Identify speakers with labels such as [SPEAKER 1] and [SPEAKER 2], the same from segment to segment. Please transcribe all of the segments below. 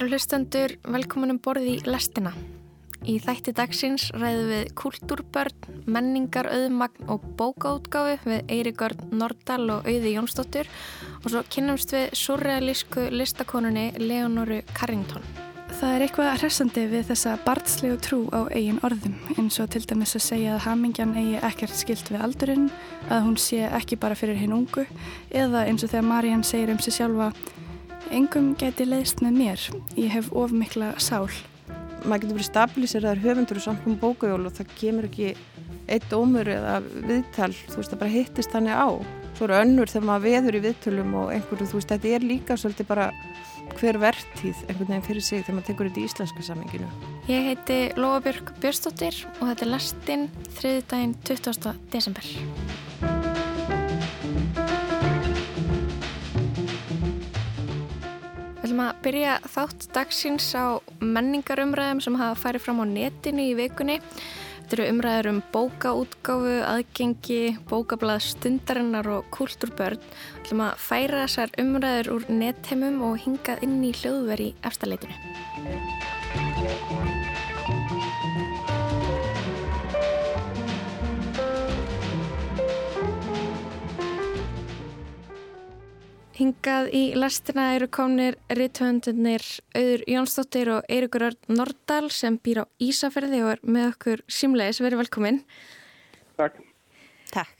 [SPEAKER 1] Kæru hlustendur, velkominum borði í lestina. Í þætti dagsins ræðum við kultúrbörn, menningar, auðmagn og bókaútgáfu við Eirigörn Nordal og Auði Jónsdóttur og svo kynnumst við surrealísku listakonunni Leonoru Carrington.
[SPEAKER 2] Það er eitthvað hressandi við þessa barnslegu trú á eigin orðum eins og til dæmis að segja að hamingjan eigi ekkert skilt við aldurinn, að hún sé ekki bara fyrir hinn ungu eða eins og þegar Mariann segir um sig sjálfa Engum geti leiðst með mér, ég hef of mikla sál.
[SPEAKER 3] Maður getur verið stabiliseraður höfundur og samt um bókajól og það kemur ekki eitt ómur eða viðtal, þú veist það bara hittist þannig á. Svo eru önnur þegar maður veður í viðtölum og einhverju, þú veist þetta er líka svolítið bara hver verðtíð einhvern veginn fyrir sig þegar maður tekur þetta í íslenska samenginu.
[SPEAKER 1] Ég heiti Lóabjörg Björnstóttir og þetta er lastinn þriði daginn 20. desember. Ætlum að byrja þátt dagsins á menningarumræðum sem hafa farið fram á netinu í vikunni. Þetta eru umræður um bókaútgáfu, aðgengi, bókablað stundarinnar og kultúrbörn. Við ætlum að færa þessar umræður úr netheimum og hingað inn í hljóðveri eftirleitinu. Hingað í lastina eru komnir rithöndunir Auður Jónsdóttir og Eirikur Örn Nordal sem býr á Ísafjörði og er með okkur símleis. Verið velkominn.
[SPEAKER 4] Takk.
[SPEAKER 3] Takk.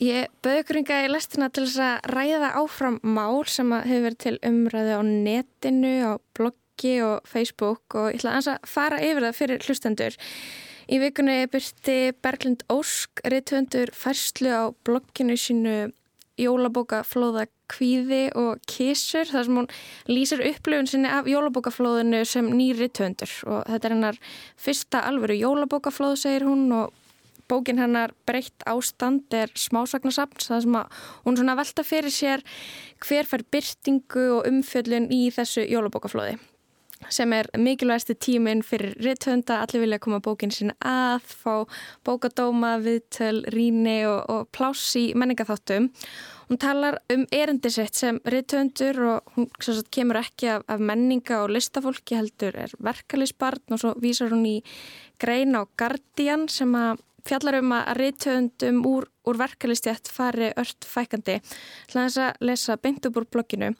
[SPEAKER 1] Ég bauði ykkur hingað í lastina til þess að ræða áfram mál sem hefur verið til umræði á netinu, á bloggi og Facebook og ég ætla að fara yfir það fyrir hlustendur. Í vikunni byrti Berglind Ósk rithöndur færslu á blogginu sínu jólabókaflóða kvíði og kísur þar sem hún lýsir upplöfun sinni af jólabókaflóðinu sem nýri töndur og þetta er hennar fyrsta alvöru jólabókaflóð segir hún og bókin hennar breytt ástand er smásagnasapn það sem hún svona velta fyrir sér hver fær byrtingu og umfjöllun í þessu jólabókaflóði sem er mikilvægstu tíminn fyrir rithönda, allir vilja koma bókin sín að, fá bókadóma, viðtöl, ríni og, og pláss í menningaþáttum. Hún talar um erindisett sem rithöndur og hún sagt, kemur ekki af, af menninga og listafólki heldur er verkalisbarn og svo vísar hún í grein á Guardian sem að fjallar um að rithöndum úr, úr verkalistjætt fari ört fækandi. Hlaðins að lesa beint upp úr blogginu.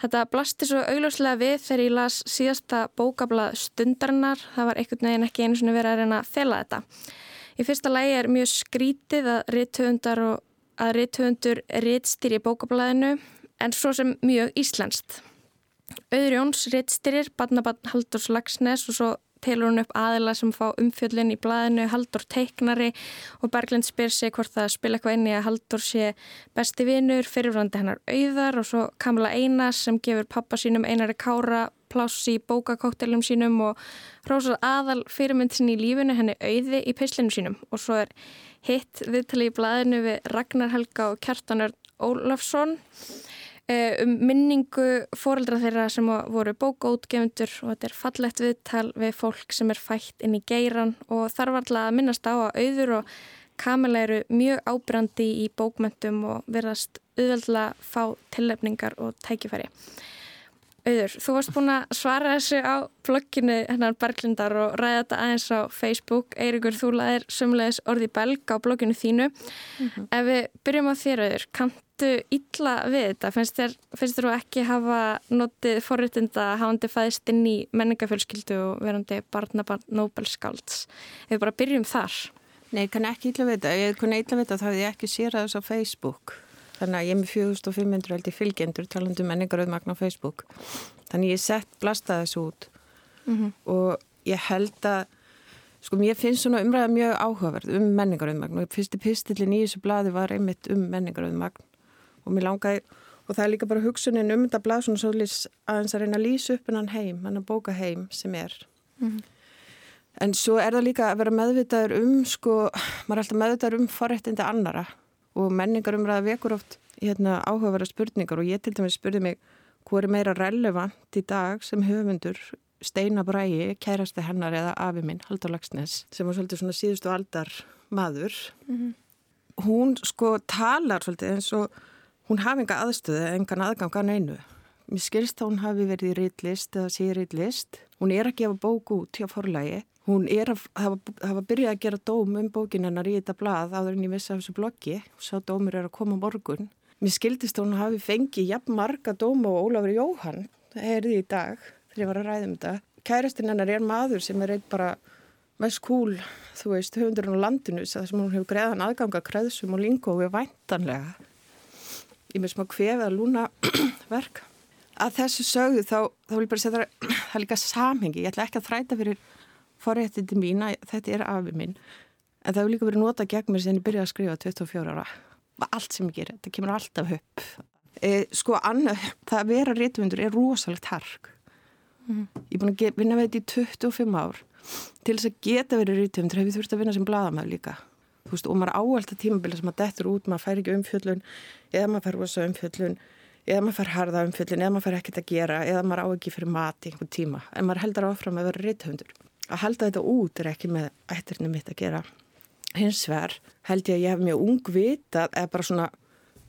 [SPEAKER 1] Þetta blasti svo augljóslega við þegar ég las síðasta bókablað stundarinnar. Það var einhvern veginn ekki einu svona verið að reyna að þela þetta. Í fyrsta lægi er mjög skrítið að rithöndar og að rithöndur rittstýri bókablaðinu en svo sem mjög íslenskt. Auður Jóns rittstýrir, badnabann Halldórs Lagsnes og svo telur hún upp aðila sem fá umfjöllin í blaðinu, Haldur teiknari og Berglind spyr sig hvort það spila eitthvað inn í að Haldur sé besti vinur, fyrirvrandi hennar auðar og svo Kamila Einas sem gefur pappa sínum einari kára pláss í bókakóttelum sínum og rósað aðal fyrirmynd sinni í lífinu henni auði í peislinu sínum og svo er hitt viðtali í blaðinu við Ragnar Helga og Kjartanar Ólafsson um minningu fóreldra þeirra sem voru bókaútgefundur og þetta er fallegt viðtal við fólk sem er fætt inn í geiran og þarf alltaf að minnast á að auður og Kamila eru mjög ábrandi í bókmöntum og verðast auðvöldlega fá tillefningar og tækifæri. Auður, þú varst búin að svara þessu á blogginu hennar Berglindar og ræða þetta aðeins á Facebook. Eirikur, þú laðir sömulegis orði belg á blogginu þínu. Mm -hmm. Ef við byrjum á þér, Auður, kanntu illa við þetta? Finnst þér, finnst þér ekki hafa notið forréttinda hafandi fæðist inn í menningafjölskyldu og verandi barnabarn Nobel-skálds? Ef við bara byrjum þar.
[SPEAKER 3] Nei, kann ekki illa við þetta. Ég kann illa við þetta þá hefði ég ekki sérað þess á Facebook. Þannig að ég er með 4500 held í fylgjendur talandu um menningarauðmagn á Facebook. Þannig ég sett blasta þessu út mm -hmm. og ég held að, sko mér finnst svona umræða mjög áhugaverð um menningarauðmagn og fyrsti pistillin í þessu bladi var einmitt um menningarauðmagn og mér langaði, og það er líka bara hugsunin um þetta blad svona svolítið aðeins að reyna að lýsa upp hennan heim, hennan bóka heim sem er. Mm -hmm. En svo er það líka að vera meðvitaður um, sko, maður er alltaf meðvitaður um forrættindi annara og menningarumræða vekur oft hérna, áhugaverða spurningar og ég til dæmis spurði mig hvað er meira relevant í dag sem höfundur Steina Bræi, kærasti hennar eða afi minn, Haldur Lagsnes sem var svolítið svona síðustu aldar maður mm -hmm. hún sko talar svolítið eins og hún hafi enga aðstöðu engan aðgang að neinu Mér skilst að hún hafi verið í reytlist eða reytlist. Hún er að gefa bók út hjá forlægi. Hún er að hafa, hafa byrjað að gera dóm um bókinennar í þetta blað áður en ég vissi af þessu bloggi. Sá dómur er að koma morgun. Mér skildist að hún hafi fengið jafn marga dóma og Ólafur Jóhann. Er því í dag þegar ég var að ræða um þetta. Kærastinn hennar er maður sem er eitt bara mest cool, þú veist, höfundurinn á landinu þess að hún hefur greiðan aðganga kreðsum og lingói væntanlega ég með smá kvefið að lúna verk. Að þessu sögðu þá, þá vil ég bara setja það, það er líka samhengi, ég ætla ekki að þræta fyrir forréttindi mín að þetta er afi minn, en það hefur líka verið nota gegn mér sem ég byrjaði að skrifa 24 ára. Allt sem ég ger, þetta kemur alltaf upp. E, sko, annað, það að vera réttumundur er rosalegt hark. Mm. Ég er búin að vinna við þetta í 25 ár. Til þess að geta verið réttumundur hef ég þurft að vinna sem bladamæð líka. Veist, og maður áhald að tímabili sem maður dettur út, maður fær ekki umfjöllun eða maður fær rosa umfjöllun eða maður fær harða umfjöllun eða maður fær ekkert að gera eða maður á ekki fyrir mat í einhvern tíma en maður heldar áfram að vera reythundur. Að halda þetta út er ekki með ættirni mitt að gera. Hins vegar held ég að ég hef mjög ung vita eða bara svona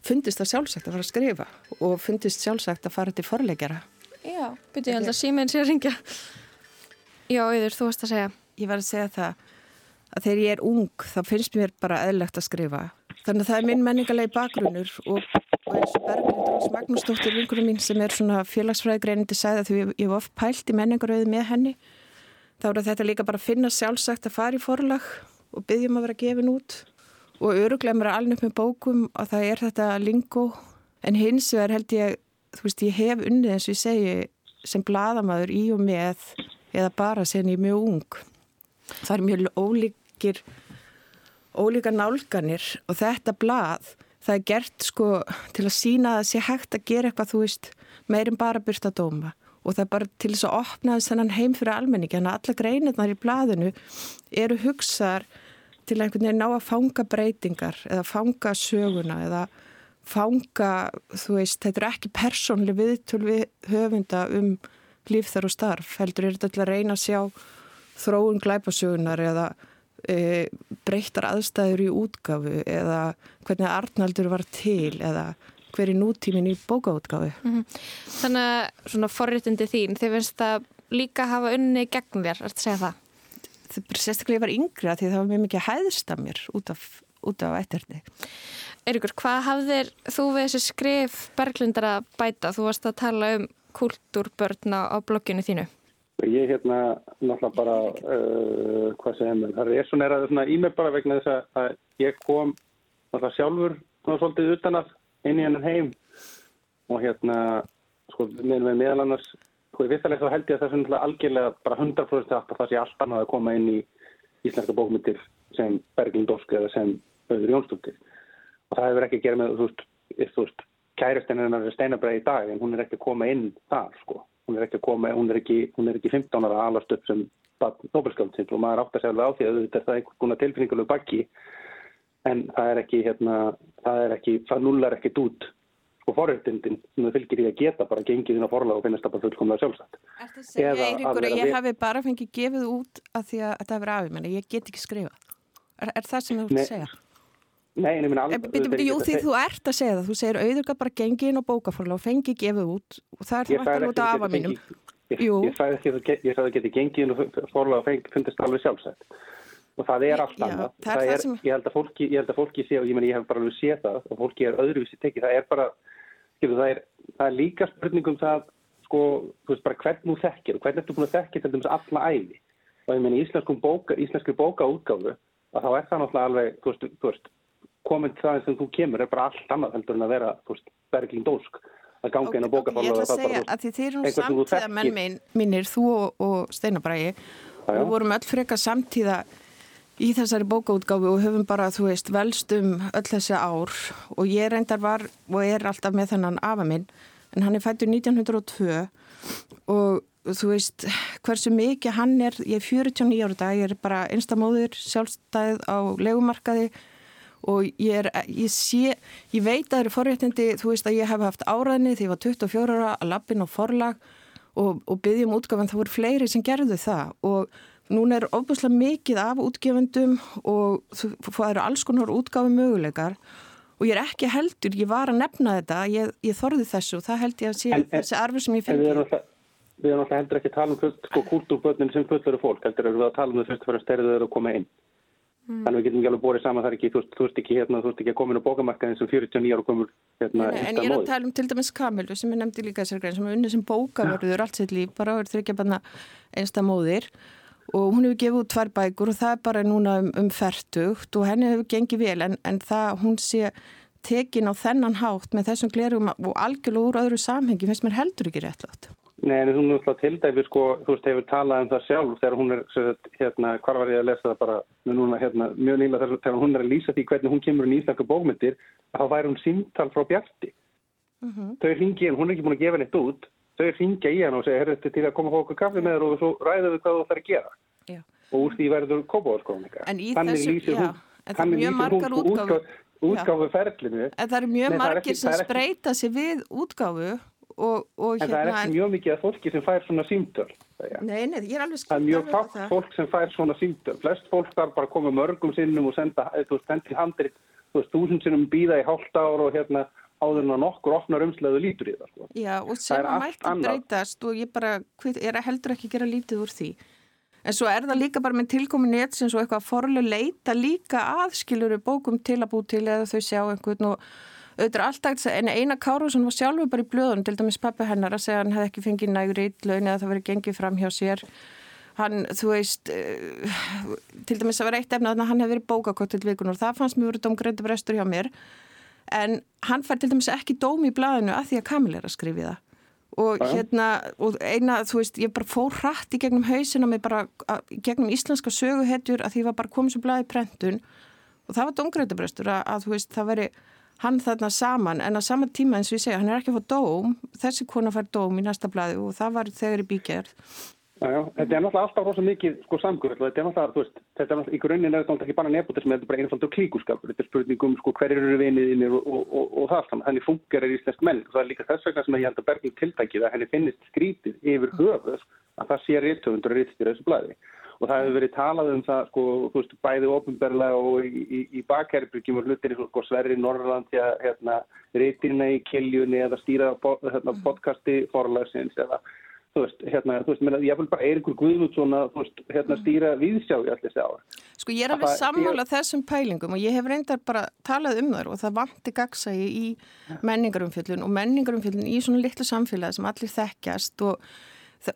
[SPEAKER 3] fundist það sjálfsagt að fara að skrifa og fundist sjálfsagt að fara til forlegjara.
[SPEAKER 1] Já, byrju ég held að síminn sé að ringja. Já, yfir, þú varst að segja.
[SPEAKER 3] Ég var að segja það að þegar ég er ung þá finnst mér bara eðlegt að skrifa. Þannig að það er minn menningalegi bakgrunnur og, og eins og Berglindrós Magnúsdóttir vingurum mín sem er svona félagsfræðigreinindi sæða því ég, ég var oft pælt í menningarauði með henni. Þá er þetta líka bara að finna sjálfsagt að fara í forlag og byggjum að vera gefin út. Og öruglega mér alveg upp með bókum og það er þetta lingo. En hins vegar held ég, þú veist, ég hef unnið eins og ég segi sem bladamæður í og með eða bara sen ég er mjög ung. Það er mjög ólíkir ólíka nálganir og þetta blað það er gert sko til að sína að það sé hægt að gera eitthvað þú veist meirin bara byrsta dóma og það er bara til þess að opna þennan heim fyrir almenningi en alla greinirnar í blaðinu eru hugsaðar til einhvern veginn ná að fanga breytingar eða fanga söguna eða fanga, þú veist, þetta er ekki persónli viðtöl við höfunda um líf þar og starf. Heldur er þetta til að reyna að sjá þróun glæpasögunar eða e, breyttar aðstæður í útgafu eða hvernig Arnaldur var til eða hver er nútímin í bókaútgafu. Mm -hmm.
[SPEAKER 1] Þannig að svona forréttindi þín, þið finnst það líka hafa unni gegn þér, er þetta að segja það?
[SPEAKER 3] Það er sérstaklega ég var yngra því það var mjög mikið hæðst af mér út af, út af ættirni.
[SPEAKER 1] Eirikur, hvað hafðir þú við þessi skrif Berglindar að bæta? Þú varst að tala um kultúrbörna á blogginu þínu.
[SPEAKER 4] Ég hérna náttúrulega bara, uh, hvað segir mér, það er svona er að svona í mig bara vegna þess að ég kom náttúrulega sjálfur svona svolítið utan að inn í hennan heim. Og hérna, sko, með meðal annars, sko, í vittalega þá held ég að það er svona algjörlega bara 100% að það sé allt annað að koma inn í íslenska bókmyndir sem Berglind Ósk eða sem Öður Jónsdóttir. Og það hefur ekki að gera með, þú veist, þú veist, kærastinn hennar er steinabræði í dag en hún er ekki að koma inn þar, sko. Hún er ekki að koma, hún er ekki, hún er ekki 15 ára alast upp sem Nobelskjálfsins og maður átt að segja alveg á því að þetta er einhvern konar tilfinninguleg bakki en það er ekki, hérna, það er ekki, það nullar ekkit út og forhjöldindin sem það fylgir í að geta bara gengið inn á forlag og finnast það bara fullkomlega sjálfsagt.
[SPEAKER 3] Er það að segja, Eiríkur, að ég hafi bara fengið gefið út af því að þetta hefur afið menni, ég get ekki skrifa. Er, er það sem þú ert að segja?
[SPEAKER 4] Nei, en ég minna alveg...
[SPEAKER 3] Býtu, býtu, jú, því þú ert að segja það. Þú segir auðvitað bara gengið inn á bókaforla og fengið gefið út og það er það út af afa mínum.
[SPEAKER 4] Ég, sagði ekki að það geti gengið inn á forla og fundist alveg sjálfsett. Og það er allt annað. Er, sem... Ég held að fólki, ég held að fólki sé og ég menn ég hef bara alveg séð það og fólki er öðruvísi tekið. Það er bara, skilu, það er, það er líka spurningum það, sko, þú veist bara hvern nú þekkir og hvern ertu búin að þekkja til dæmis alla æfi. Og ég menn í íslenski bókaútgáfu að þá er það náttúrulega alveg, þú veist, þú veist komin það sem þú kemur er bara allt annað heldur en að vera bergling dósk að ganga okay, inn á bókafála
[SPEAKER 3] okay, Ég ætla að segja að því þeir eru samtíða menn minnir, þú og, og Steinabrægi og vorum öll freka samtíða í þessari bókaútgáfi og höfum bara, þú veist, velst um öll þessi ár og ég reyndar var og er alltaf með þennan afa minn en hann er fættur 1902 og þú veist, hversu mikið hann er, ég er 49 ára dag, ég er bara einstamóður sjálfstæð á legumarkaði og ég, er, ég sé, ég veit að það eru forréttindi, þú veist að ég hef haft áræðni því ég var 24 ára að lappin á forlag og, og byggjum útgafan, það voru fleiri sem gerðu það og núna er ofbúslega mikið af útgefendum og það eru alls konar útgafi möguleikar og ég er ekki heldur, ég var að nefna þetta ég, ég þorði þessu og það held ég að sé
[SPEAKER 4] En- en-
[SPEAKER 3] þessi arfur sem ég
[SPEAKER 4] En við
[SPEAKER 3] fengi
[SPEAKER 4] erum alltaf, við erum alltaf heldur ekki að tala um sko, kultúrbötnin sem fullari fólk, heldur erum við að tala um þau fyrst og fyrir að stærðu þeirra að koma inn. Þannig við getum ekki alveg borið saman það er ekki, þú veist, þú veist ekki hérna, þú veist ekki að koma inn á bókamarkaðin sem 49 ára komur hérna
[SPEAKER 3] Nei, en ég er að tala um til dæmis Kamilu sem ég nefndi líka þessar grein sem er unni sem bókavörður allt sitt líf, bara er þryggja banna einsta móðir og hún hefur gefið út tvær bækur og það er bara núna um, um fertugt og henni hefur gengið vel en, en það hún sé tekin á þennan hátt með þessum glerum og algjörlega úr öðru samhengi finnst mér heldur ekki réttlátt.
[SPEAKER 4] Nei, en hún er alltaf til dæfi, sko, þú veist, hefur talað um það sjálf þegar hún er, sagt, hérna, hvar var ég að lesa það bara, núna, hérna, mjög nýla þegar, þegar hún er að lýsa því hvernig hún kemur í íslenska bókmyndir, þá væri hún símtal frá Bjarti. Þau ringi hann, hún er ekki búin að gefa henni út, þau ringja í hann og segja, herru, þetta er til að koma fá okkur kaffi með þér og svo ræðum við hvað þú þarf að gera.
[SPEAKER 3] Já.
[SPEAKER 4] Og úr því verður kópáðarskóðninga.
[SPEAKER 3] En í þessu- já, en það eru mjög margar útgáfur.
[SPEAKER 4] útgáfu ferlinu.
[SPEAKER 3] En það eru mjög
[SPEAKER 4] það er
[SPEAKER 3] margir sem
[SPEAKER 4] það er
[SPEAKER 3] spreita sig við útgáfu og, og
[SPEAKER 4] En það er
[SPEAKER 3] hérna...
[SPEAKER 4] ekki mjög mikið að fólki sem fær svona símtöl. segja.
[SPEAKER 3] Nei, nei, ég er alveg
[SPEAKER 4] Það er mjög fátt
[SPEAKER 3] það.
[SPEAKER 4] fólk sem fær svona símtöl. Flest fólk þarf bara að koma mörgum sinnum og senda, þú veist, áður en að nokkur opnar umsleðu lítur í það, sko.
[SPEAKER 3] Já, og
[SPEAKER 4] Það
[SPEAKER 3] sem að mætti breytast og ég bara er heldur ekki að gera lítið úr því. En svo er það líka bara með tilkomin netsins og eitthvað forlega leita líka aðskiluru bókum til að bú til eða þau sjá einhvern og auðvitað alltaf að en eina Kárusson var sjálfur bara í blöðunum, til dæmis pappi hennar að segja að hann hefði ekki fengið nægur ítlaun eða það verið gengið fram hjá sér. Hann, þú veist, uh, til dæmis að vera eitt efna að hann hefði verið bókakott til vikun og það fannst mér verið domgröndu brestur hjá mér en hann fær til dæmis ekki dóm í blaðinu að því að Kamil er að skrifi það. Og hérna, og eina, þú veist ég bara fór hratt í gegnum hausina með bara, að, gegnum íslenska söguhetjur að því var bara komið svo blaði prentun. Og það var domgrætibrestur að, að þú veist, það veri hann þarna saman, en á sama tíma eins og ég segja, hann er ekki að fá dóm, þessi kona fær dóm í næsta blaði og það var þegar í bígerð
[SPEAKER 4] Já, já, þetta er náttúrulega alltaf rosa mikið sko samgöð, þetta er náttúrulega, þú veist, þetta er náttúrulega, í grunninn er þetta náttúrulega ekki bara nepotism, þetta er bara einfaldur klíkuskapur, þetta er spurningum sko hverjir eru viniðinir og, og, og, og það saman, henni funkar er íslensk menn, og það er líka þess vegna sem ég held að bergum tiltækið að henni finnist skrítið yfir höfuð að það sé réttöfundur og réttstýra þessu blæði. Og það hefur verið talað um það, sko, þú veist, bæði ofinberlega og í, í, í bakherrbyrgjum og hlutir sko, Sverri Norrlandi, hérna, réttirina í kiljunni eða stýra hérna, podcasti forlagsins eða þú veist, hérna, þú veist, menna, ég vil bara Eiríkur Guðmundsson að, þú veist, hérna stýra viðsjá í allir þessi ára.
[SPEAKER 3] Sko ég er alveg
[SPEAKER 4] Það-
[SPEAKER 3] sammála þessum pælingum og ég hef reyndar bara talað um þar og það vanti gagsægi í menningarumfjöldun og menningarumfjöldun í svona litlu samfélagi sem allir þekkjast og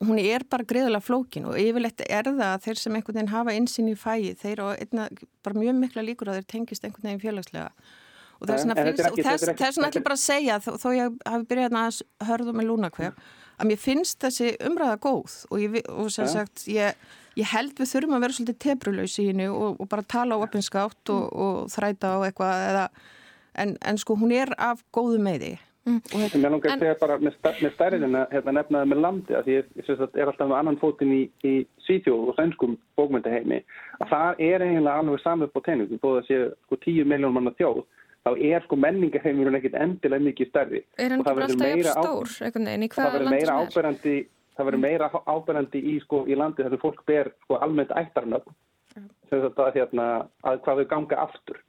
[SPEAKER 3] hún er bara greiðilega flókin og yfirleitt er það að þeir sem einhvern veginn hafa einsinn í fæi, þeir og einna, bara mjög mikla líkur að þeir tengist einhvern veginn félagslega. Og
[SPEAKER 4] þetta er
[SPEAKER 3] ætlum ég bara að segja þó, þó ég hafi byrjað að hörða með lúnakvef að mér finnst þessi umræða góð og, ég, og sem
[SPEAKER 4] Ja.
[SPEAKER 3] sagt ég, ég held við þurfum að vera svolítið tebrulaus í henni og, og bara tala á opinskátt og, og þræta á eitthvað eða, en, en sko hún er af góðu meði og þetta,
[SPEAKER 4] En mér langar að segja bara með, með stærðina, hérna nefnaði með landi, að ég, ég syns að er alltaf með annan fótinn í, í Svíþjóð og sænskum bókmyndaheimi, að það er eiginlega alveg saman upp á teiningum, þó það sé sko 10 miljón manna þjóð, þá er sko menningaheimurinn ekkit endilega mikið stærri.
[SPEAKER 1] Er hann bara alltaf jafn stór, einhvern veginn, í hvaða
[SPEAKER 4] verður
[SPEAKER 1] landi
[SPEAKER 4] meira
[SPEAKER 1] sem er?
[SPEAKER 4] áberandi það verður meira áberandi í, sko, í landi þar sem fólk ber sko, almennt ættarnöfn. Sem þetta að, hérna, að hvað þau ganga aftur.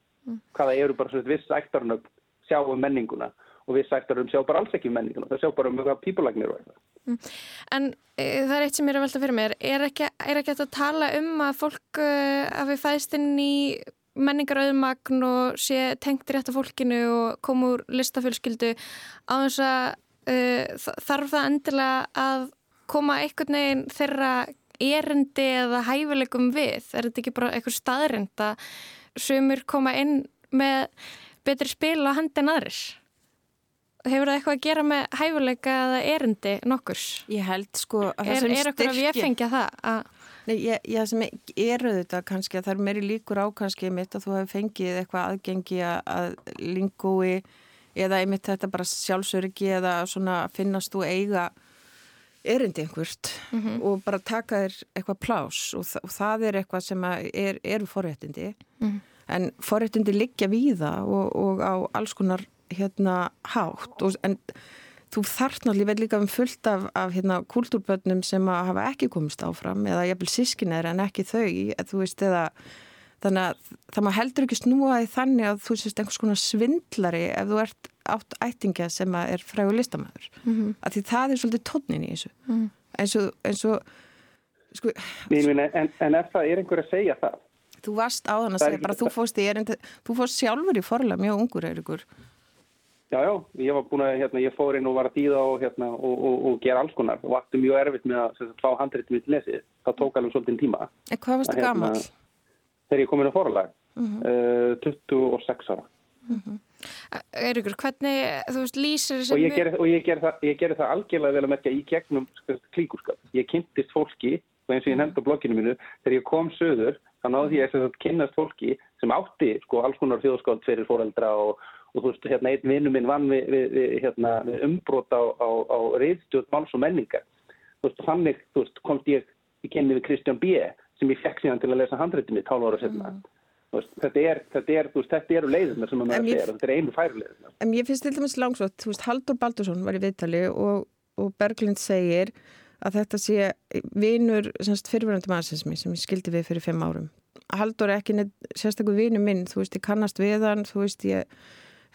[SPEAKER 4] Hvaða eru bara svona viss ættarnöfn sjá um menninguna og viss ættarnöfn sjá bara alls ekki um menninguna. Það sjá bara um hvað pípulagnir og eitthvað.
[SPEAKER 1] En e, það er eitt sem ég er að velta fyrir mér. Er ekki, er ekki að tala um að fólk uh, að við fæðist inn í menningarauðmagn og sé tengt rétt af fólkinu og koma úr listafjölskyldu á þess að uh, þarf það endilega að koma einhvern veginn þeirra erindi eða hæfileikum við? Er þetta ekki bara eitthvað staðrind að sumur koma inn með betri spil á handin aðris? Hefur það eitthvað að gera með hæfileika eða erindi nokkurs?
[SPEAKER 3] ég held sko að það
[SPEAKER 1] Er, er okkur að við fengja það? Að,
[SPEAKER 3] Nei, ég, ég sem eru þetta kannski að það er meiri líkur á kannski mitt að þú hefur fengið eitthvað aðgengi að, lingói eða einmitt þetta bara sjálfsörgi eða svona finnast þú eiga erindi einhvert og bara taka þér eitthvað plás og, og það er eitthvað sem er, eru forréttindi. En forréttindi liggja víða og, og á alls konar hérna hátt og, en þú veit líka um fullt af, af hérna kultúrbönnum sem að hafa ekki komist áfram eða jafnvel sískinir en ekki þau, þú veist, eða þannig að það maður heldur ekki snúa því þannig að þú sést einhvers konar svindlari ef þú ert átt ættingja sem er frægur listamæður mm -hmm. að því það er svolítið tónin í þessu. Mm -hmm. eins og, eins og
[SPEAKER 4] sko, Mín, en, en ef það er einhver að segja það?
[SPEAKER 3] Þú varst á þann að segja bara þú fóst, erindi, þú fóst sjálfur í forlega mjög ungur eirikur
[SPEAKER 4] Já, já, ég var búin að, hérna, ég fór inn og var að dýða og, hérna, og, og, og gera alls konar og vakti mjög erfitt með að fá handréttum í lesið. Það tók alveg svolítið tíma.
[SPEAKER 3] En hvað varst það hérna, gammal?
[SPEAKER 4] Þegar ég kom inn á forlag, uh -huh. uh, 26 ára. Uh -huh.
[SPEAKER 1] Eirikur, hvernig, þú veist, lýsir
[SPEAKER 4] þessi... Og ég gerði það, ger það algjörlega vel að merkja í gegnum klíkurskap. Ég kynntist fólki, og eins og ég nefndi á blogginu mínu, þegar ég kom söður, þá náði ég að kynast fólki sem átti sko alls konar þjóðskáld fyrir fóreldra og og þú veist, hérna, einn vinnu minn vann við, við, við, hérna, við umbrót á, á, á reyðstjóð máls og menningar. Þú veist, þannig, þú veist, komst ég í kenni við Kristján B. sem ég fekk síðan til að lesa handrættið mitt 12 ára setna. Mm. Veist, þetta er, þetta er, veist, þetta eru leiðunar sem maður segir, þetta er einu færi leiðunar.
[SPEAKER 3] En ég finnst til dæmis langsótt, þú veist, Haldur Baldursson var í viðtali og, og Berglind segir að þetta sé vinur, fyrirverðandi maðursinsmi sem ég skildi við fyrir fimm árum. Haldur er ekki neitt sérstaklega vinu minn, þú veist, ég kannast við hann, þú veist, ég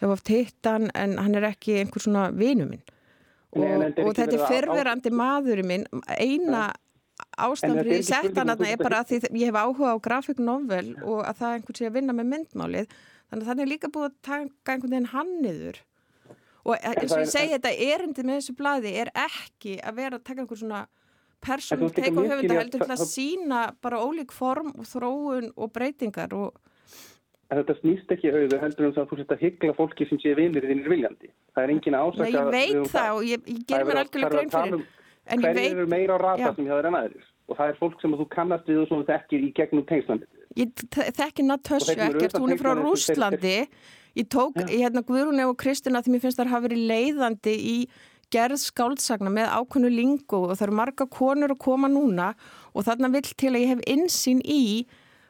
[SPEAKER 3] hef oft hitt hann en hann er ekki einhver svona vinu minn. Og, Nei, og þetta er fyrverandi maðurinn minn eina ástæðan fyrir ég sett hann að það er bara að því ég hef áhuga á grafíknovel og að það er einhvern sé að vinna með myndmálið. Þannig að það er líka búið að taka einhvern veginn hann niður. Og eins og ég segi þetta erindið með þessu bladi er ekki að vera að taka einhvern svona persónum teik og höfunda heldur til að sína bara ólík form og þróun og breytingar og
[SPEAKER 4] En þetta snýst ekki auðvitað heldur um það að þú setja að hyggla fólki sem sé vinir þínir viljandi. Það er engin ásaka...
[SPEAKER 3] Nei, ég veit það og ég, ég ger mér algjörlega grein fyrir.
[SPEAKER 4] Um hverjir eru meira á rata sem hjá þeirra næður? Og það er fólk sem þú kannast við og sem þú þekkir í gegnum tengslandið.
[SPEAKER 3] Ég þekki Natasja ekkert, hún er frá Rúslandi. Ég tók, ég hérna Guðrún og Kristina því mér finnst það að hafa verið leiðandi í gerð skáldsagna með ákvönnu lingu og það eru marga konur að koma núna og þarna vill til að ég hef insýn í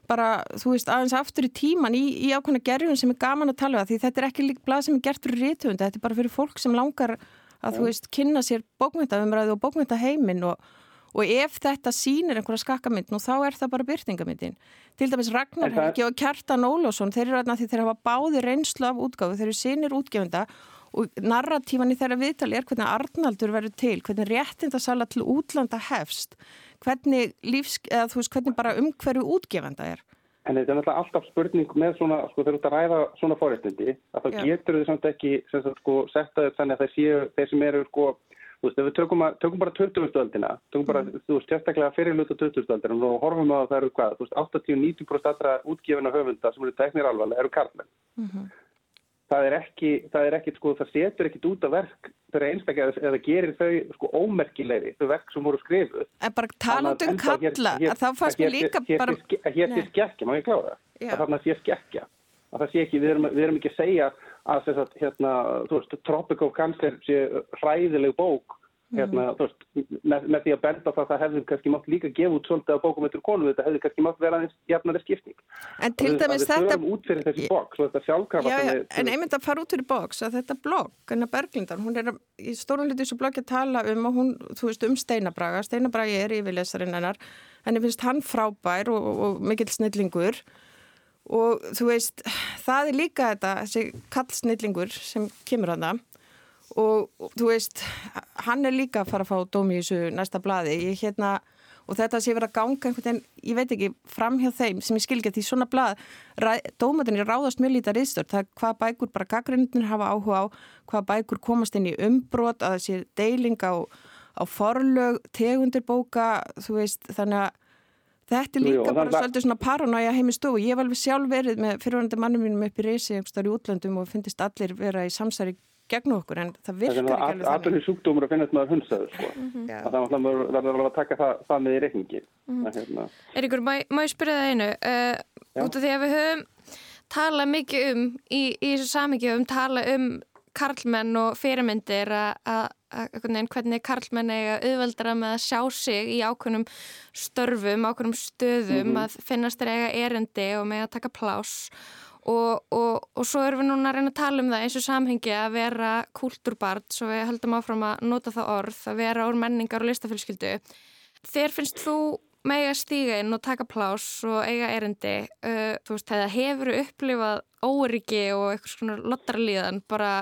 [SPEAKER 3] bara, þú veist, aðeins aftur í tíman í, í ákveðna gerjun sem er gaman að tala um því þetta er ekki líka blað sem er gert fyrir rítundi þetta er bara fyrir fólk sem langar að, þú veist, kynna sér bókmyndaumræðu og bókmyndaheimin og, og ef þetta sýnir einhverja skakkamynd nú þá er það bara byrtingamyndin til dæmis Ragnar Helgi og Kjartan Ólásson þeir eru aðna því þeir hafa báði reynslu af útgáfu, þeir eru sínir útgefunda og narratíman í þeirra viðtali er hvernig Arnaldur verður til, hvernig réttindasala til útlanda hefst hvernig lífs, eða þú veist, hvernig bara umhverju útgefenda er.
[SPEAKER 4] En þetta er náttúrulega alltaf spurning með svona, sko, þegar þú ert að ræða svona fórhættindi, að þá getur þau samt ekki, sagt, sko, setta þau þannig að þeir séu, þeir sem eru, sko, þú veist, ef við tökum, að, tökum bara 2000-öldina, tökum bara, mm. þú veist, sérstaklega fyrirluta 2000-öldina og horfum að það eru hvað, þú veist, 80-90% allra útgefina höfunda sem eru teknir alvarlega eru karlmenn. Mm -hmm það er ekki, það er ekki, sko, það setur ekkit út af verk þegar einstaklega eða gerir þau sko ómerkilegri, þau verk sem voru skrifuð.
[SPEAKER 3] En bara talandum kalla, þá fannst mér líka bara...
[SPEAKER 4] Hér sé skekkja, má ég klára það? Að þarna sé skekkja. Að það sé ekki, við erum, við erum ekki að segja að þess að, hérna, þú veist, Tropic of Cancer sé hræðileg bók Hérna, mm. veist, með, með því að benda það það hefði kannski mátt líka gefa út svolítið af bókum eftir konu, þetta hefði kannski mátt vera jafnari skipning.
[SPEAKER 3] En til dæmis
[SPEAKER 4] þetta... Þetta sjálfkrafa...
[SPEAKER 3] Já, já, en einmitt að fara út fyrir bók, svo þetta blogg, Gunnar Berglindar, hún er í stórun litur þessu bloggi að tala um hún, þú veist, um Steinabraga, Steinabragi er yfirlesarin hennar, henni finnst hann frábær og, og, og mikill snillingur og þú veist, það er líka þetta, þessi kallsnillingur sem kemur að það og, og þú veist, hann er líka að fara að fá dómi í þessu næsta bladi ég, hérna, og þetta sé verið að ganga einhvern veginn, ég veit ekki, fram hjá þeim sem ég skil ekki að því svona blad dómatinni ráðast mjög lítið ristur það er hvað bækur bara gaggrindin hafa áhuga á hvað bækur komast inn í umbrot að þessi deiling á, á forlög, tegundir bóka þú veist, þannig að Þetta er líka Jú, bara svolítið svona paranója heim í stofu. Ég hef alveg sjálf verið með fyrirvænandi mannum mínum upp í reysi í útlöndum og finnist allir vera í samsæri gegn okkur en það virkar ekki alveg þannig.
[SPEAKER 4] Aðbyrði sjúkdómur að finnast maður hundsaður sko. Mm -hmm. Það er alltaf verður alveg að taka það, það með í reikningi. Mm -hmm. hérna.
[SPEAKER 1] Eiríkur, má, má ég spyrja það einu? Uh, út af því að við höfum talað mikið um í, í þessu samingi um tala um karlmenn og fyrirmyndir að hvernig karlmenn eiga auðveldra með að sjá sig í ákveðnum störfum, ákveðnum stöðum mm -hmm. að finnast þeir eiga erendi og með að taka plás Og, og, og svo erum við núna að reyna að tala um það eins og samhengi að vera kúltúrbart, svo við höldum áfram að nota það orð, að vera úr menningar og listafélskildu. Þér finnst þú mega stíga inn og taka plás og eiga erindi uh, þú veist, það hefur upplifað óryggi og eitthvað svona lottarlíðan bara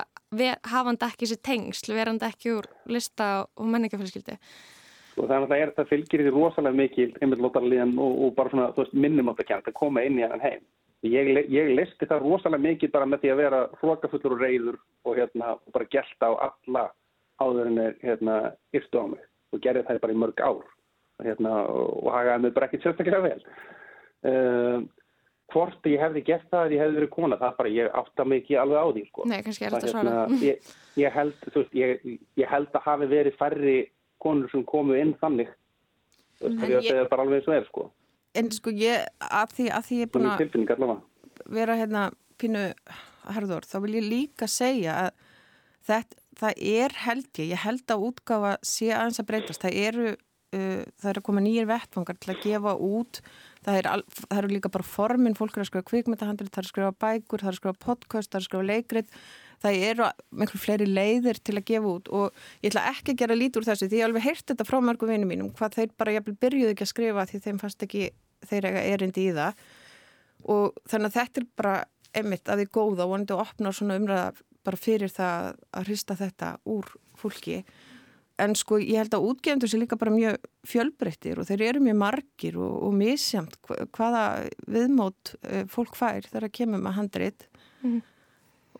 [SPEAKER 1] hafandi ekki sér tengsl, verandi ekki úr lista og menningafélskildi
[SPEAKER 4] og sko, það, er, það fylgir því rosalega mikil einmitt lottarlíðan og, og bara svona veist, minnum átt að kjent að koma inn í hann heim ég, ég listi það rosalega mikil bara með því að vera hlokafullur og reyður og hérna, bara gæsta á alla áður en er hérna, yrstu á mig og gerði það bara í mörg ár hérna, og hagaði mig bara ekki sérstaklega vel. Uh, hvort ég hefði gert það að ég hefði verið kona, það bara, ég átta ekki alveg á því. Sko.
[SPEAKER 1] Nei, kannski er þetta svona. Hérna,
[SPEAKER 4] ég, ég, held, veist, ég, ég held að hafi verið færri konur sem komu inn þannig. Það er bara alveg eins og er, sko.
[SPEAKER 3] En sko ég, að því, að því ég er búin að vera hérna pínu harður, þá vil ég líka segja að þetta, það er held ég, ég held að útgafa sé aðeins að breytast, það eru uh, það eru að koma nýjir vettfangar til að gefa út. Það, er það eru líka bara formin, fólk er að skrifa kvikmyndahandri það er að skrifa bækur, það er að skrifa podcast það er að skrifa leikrit, það eru miklu fleiri leiðir til að gefa út og ég ætla ekki að gera lít úr þessu því ég alveg heyrti þetta frá mörgum vinum mínum, hvað þeir bara ég byrjuði ekki að skrifa því þeim fannst ekki þeir eiga erindi í það. Og þannig að þetta er bara einmitt að því góða og vonandi að opna svona umræða bara fyrir það að hrista þetta úr fólki. En sko ég held að útgefundur sé líka bara mjög fjölbreyttir og þeir eru mjög margir og, og misjamt hvaða viðmót eh, fólk fær þegar að kemur með handrit. Mm.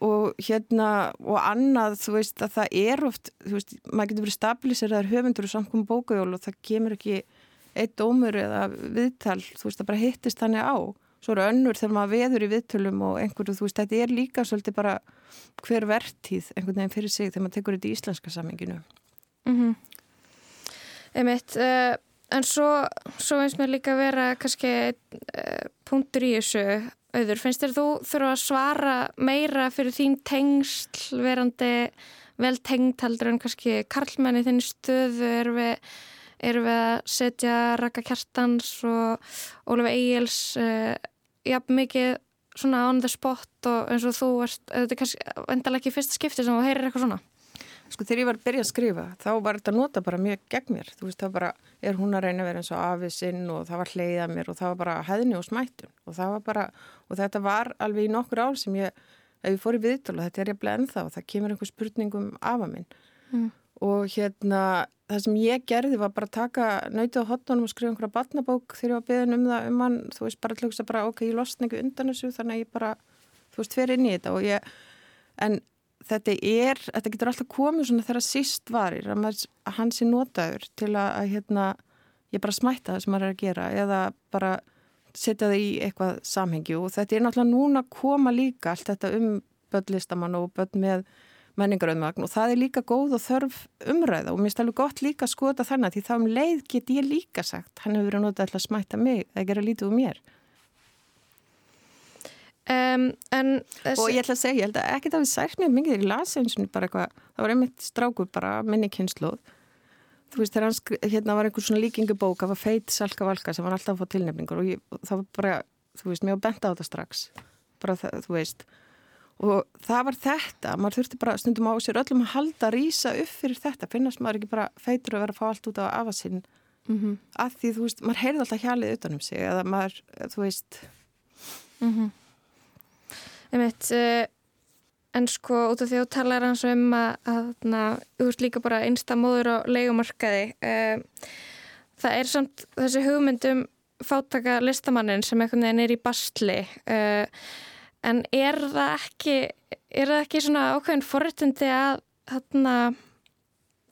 [SPEAKER 3] Og hérna og annað þú veist að það er oft veist maður getur verið stabiliseraður höfundur og samkum bókajól og það kemur ekki eitt ómur eða viðtal þú veist að bara hittist þannig á svo eru önnur þegar maður veður í viðtölum og einhverju, þú veist, þetta er líka svolítið bara hver verðtíð einhvern veginn fyrir sig þegar maður tekur þetta í íslenska saminginu mm
[SPEAKER 1] -hmm. Einmitt uh, en svo, svo finnst mér líka vera kannski uh, punktur í þessu auður, finnst þér þú þurfa að svara meira fyrir þín tengsl verandi vel tengd heldur en kannski karlmenni þinn stöðu? Er við erum við að setja Raka Kjartans og Ólaf Egil's uh, jafn mikið svona on the spot og eins og þú erst, þetta er kannski endala ekki fyrsta skipti sem þú heyrir eitthvað svona
[SPEAKER 3] Sko þegar ég var að byrja að skrifa þá var þetta nota bara mjög gegn mér. Þú veist það bara er hún að reyna að vera eins og afið sinn og það var hleiðað mér og það var bara hæðni og smættun. Og það var bara og þetta var alveg í nokkur ál sem ég ef ég fór í viðtölu, þetta er ég bleið ennþá og það kemur einhver spurningum af að minn. Mm. og hérna það sem ég gerði var bara að taka nöytið á hotnunum og skrifa einhverja batnabók þegar ég var beðin um það um hann. Þú veist bara að bara ok, ég þetta er, þetta getur alltaf komið svona þegar síst varir að, maður, að hans er notaður til að, að hérna, ég bara smætta það sem maður er að gera eða bara setja það í eitthvað samhengi. Og þetta er náttúrulega núna að koma líka allt þetta um börnlistamann og börn með menningarauðmagn og það er líka góð og þörf umræða og mér alveg gott líka að skoða þannig því þá um leið get ég líka sagt hann hefur verið að nota alltaf að smætta mig að gera lítið um mér
[SPEAKER 1] um,
[SPEAKER 3] og ég ætla að segja, ég held að ekki það við sært mér mikið eins og bara eitthvað það var einmitt strákur bara minni kynsluð þú veist þegar hann hérna var einhver svona líkingubók það var feit salka valka sem var alltaf að fá tilnefningur og ég, það var bara, þú veist, var bent á þetta strax. Bara það, þú veist. Og það var þetta, maður þurfti bara stundum á sér öllum að halda rýsa upp fyrir þetta finnast maður ekki bara feitur að vera að fá allt út á afasinn mm -hmm. að því þú veist, maður
[SPEAKER 1] veit uh, en sko út af því að talar eins og um að, þú veist líka bara einsta móður á leikumarkaði uh, það er samt þessi hugmyndum fátaka listamannin sem einhvern veginn er í bastli uh, en er það ekki er það ekki svona ákveðin forrættindi að þarna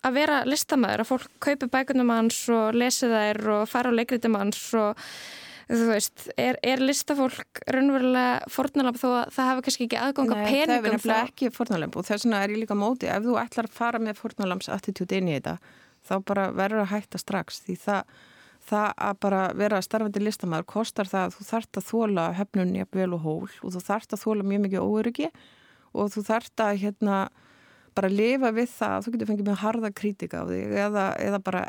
[SPEAKER 1] að vera listamæður, að fólk kaupi bækunum hans og lesi þær og fara á leikritum hans og þú veist, er, er listafólk raunverulega fornalamp þó að það hafi kannski ekki aðganga peningum? Nei,
[SPEAKER 3] það er nefnilega ekki fornalamp og þess vegna er ég líka móti ef þú ætlar að fara með fornalamps attitút inn í þetta, þá bara verður að hætta strax því það það að bara vera starfandi listamæður kostar það að þú þart að þóla hefnunni vel og hól og þú þart að þóla mjög mikið óöryggi og þú þart að hérna bara lifa við það að þú getur fengið mjög harða kritika á þig eða, eða bara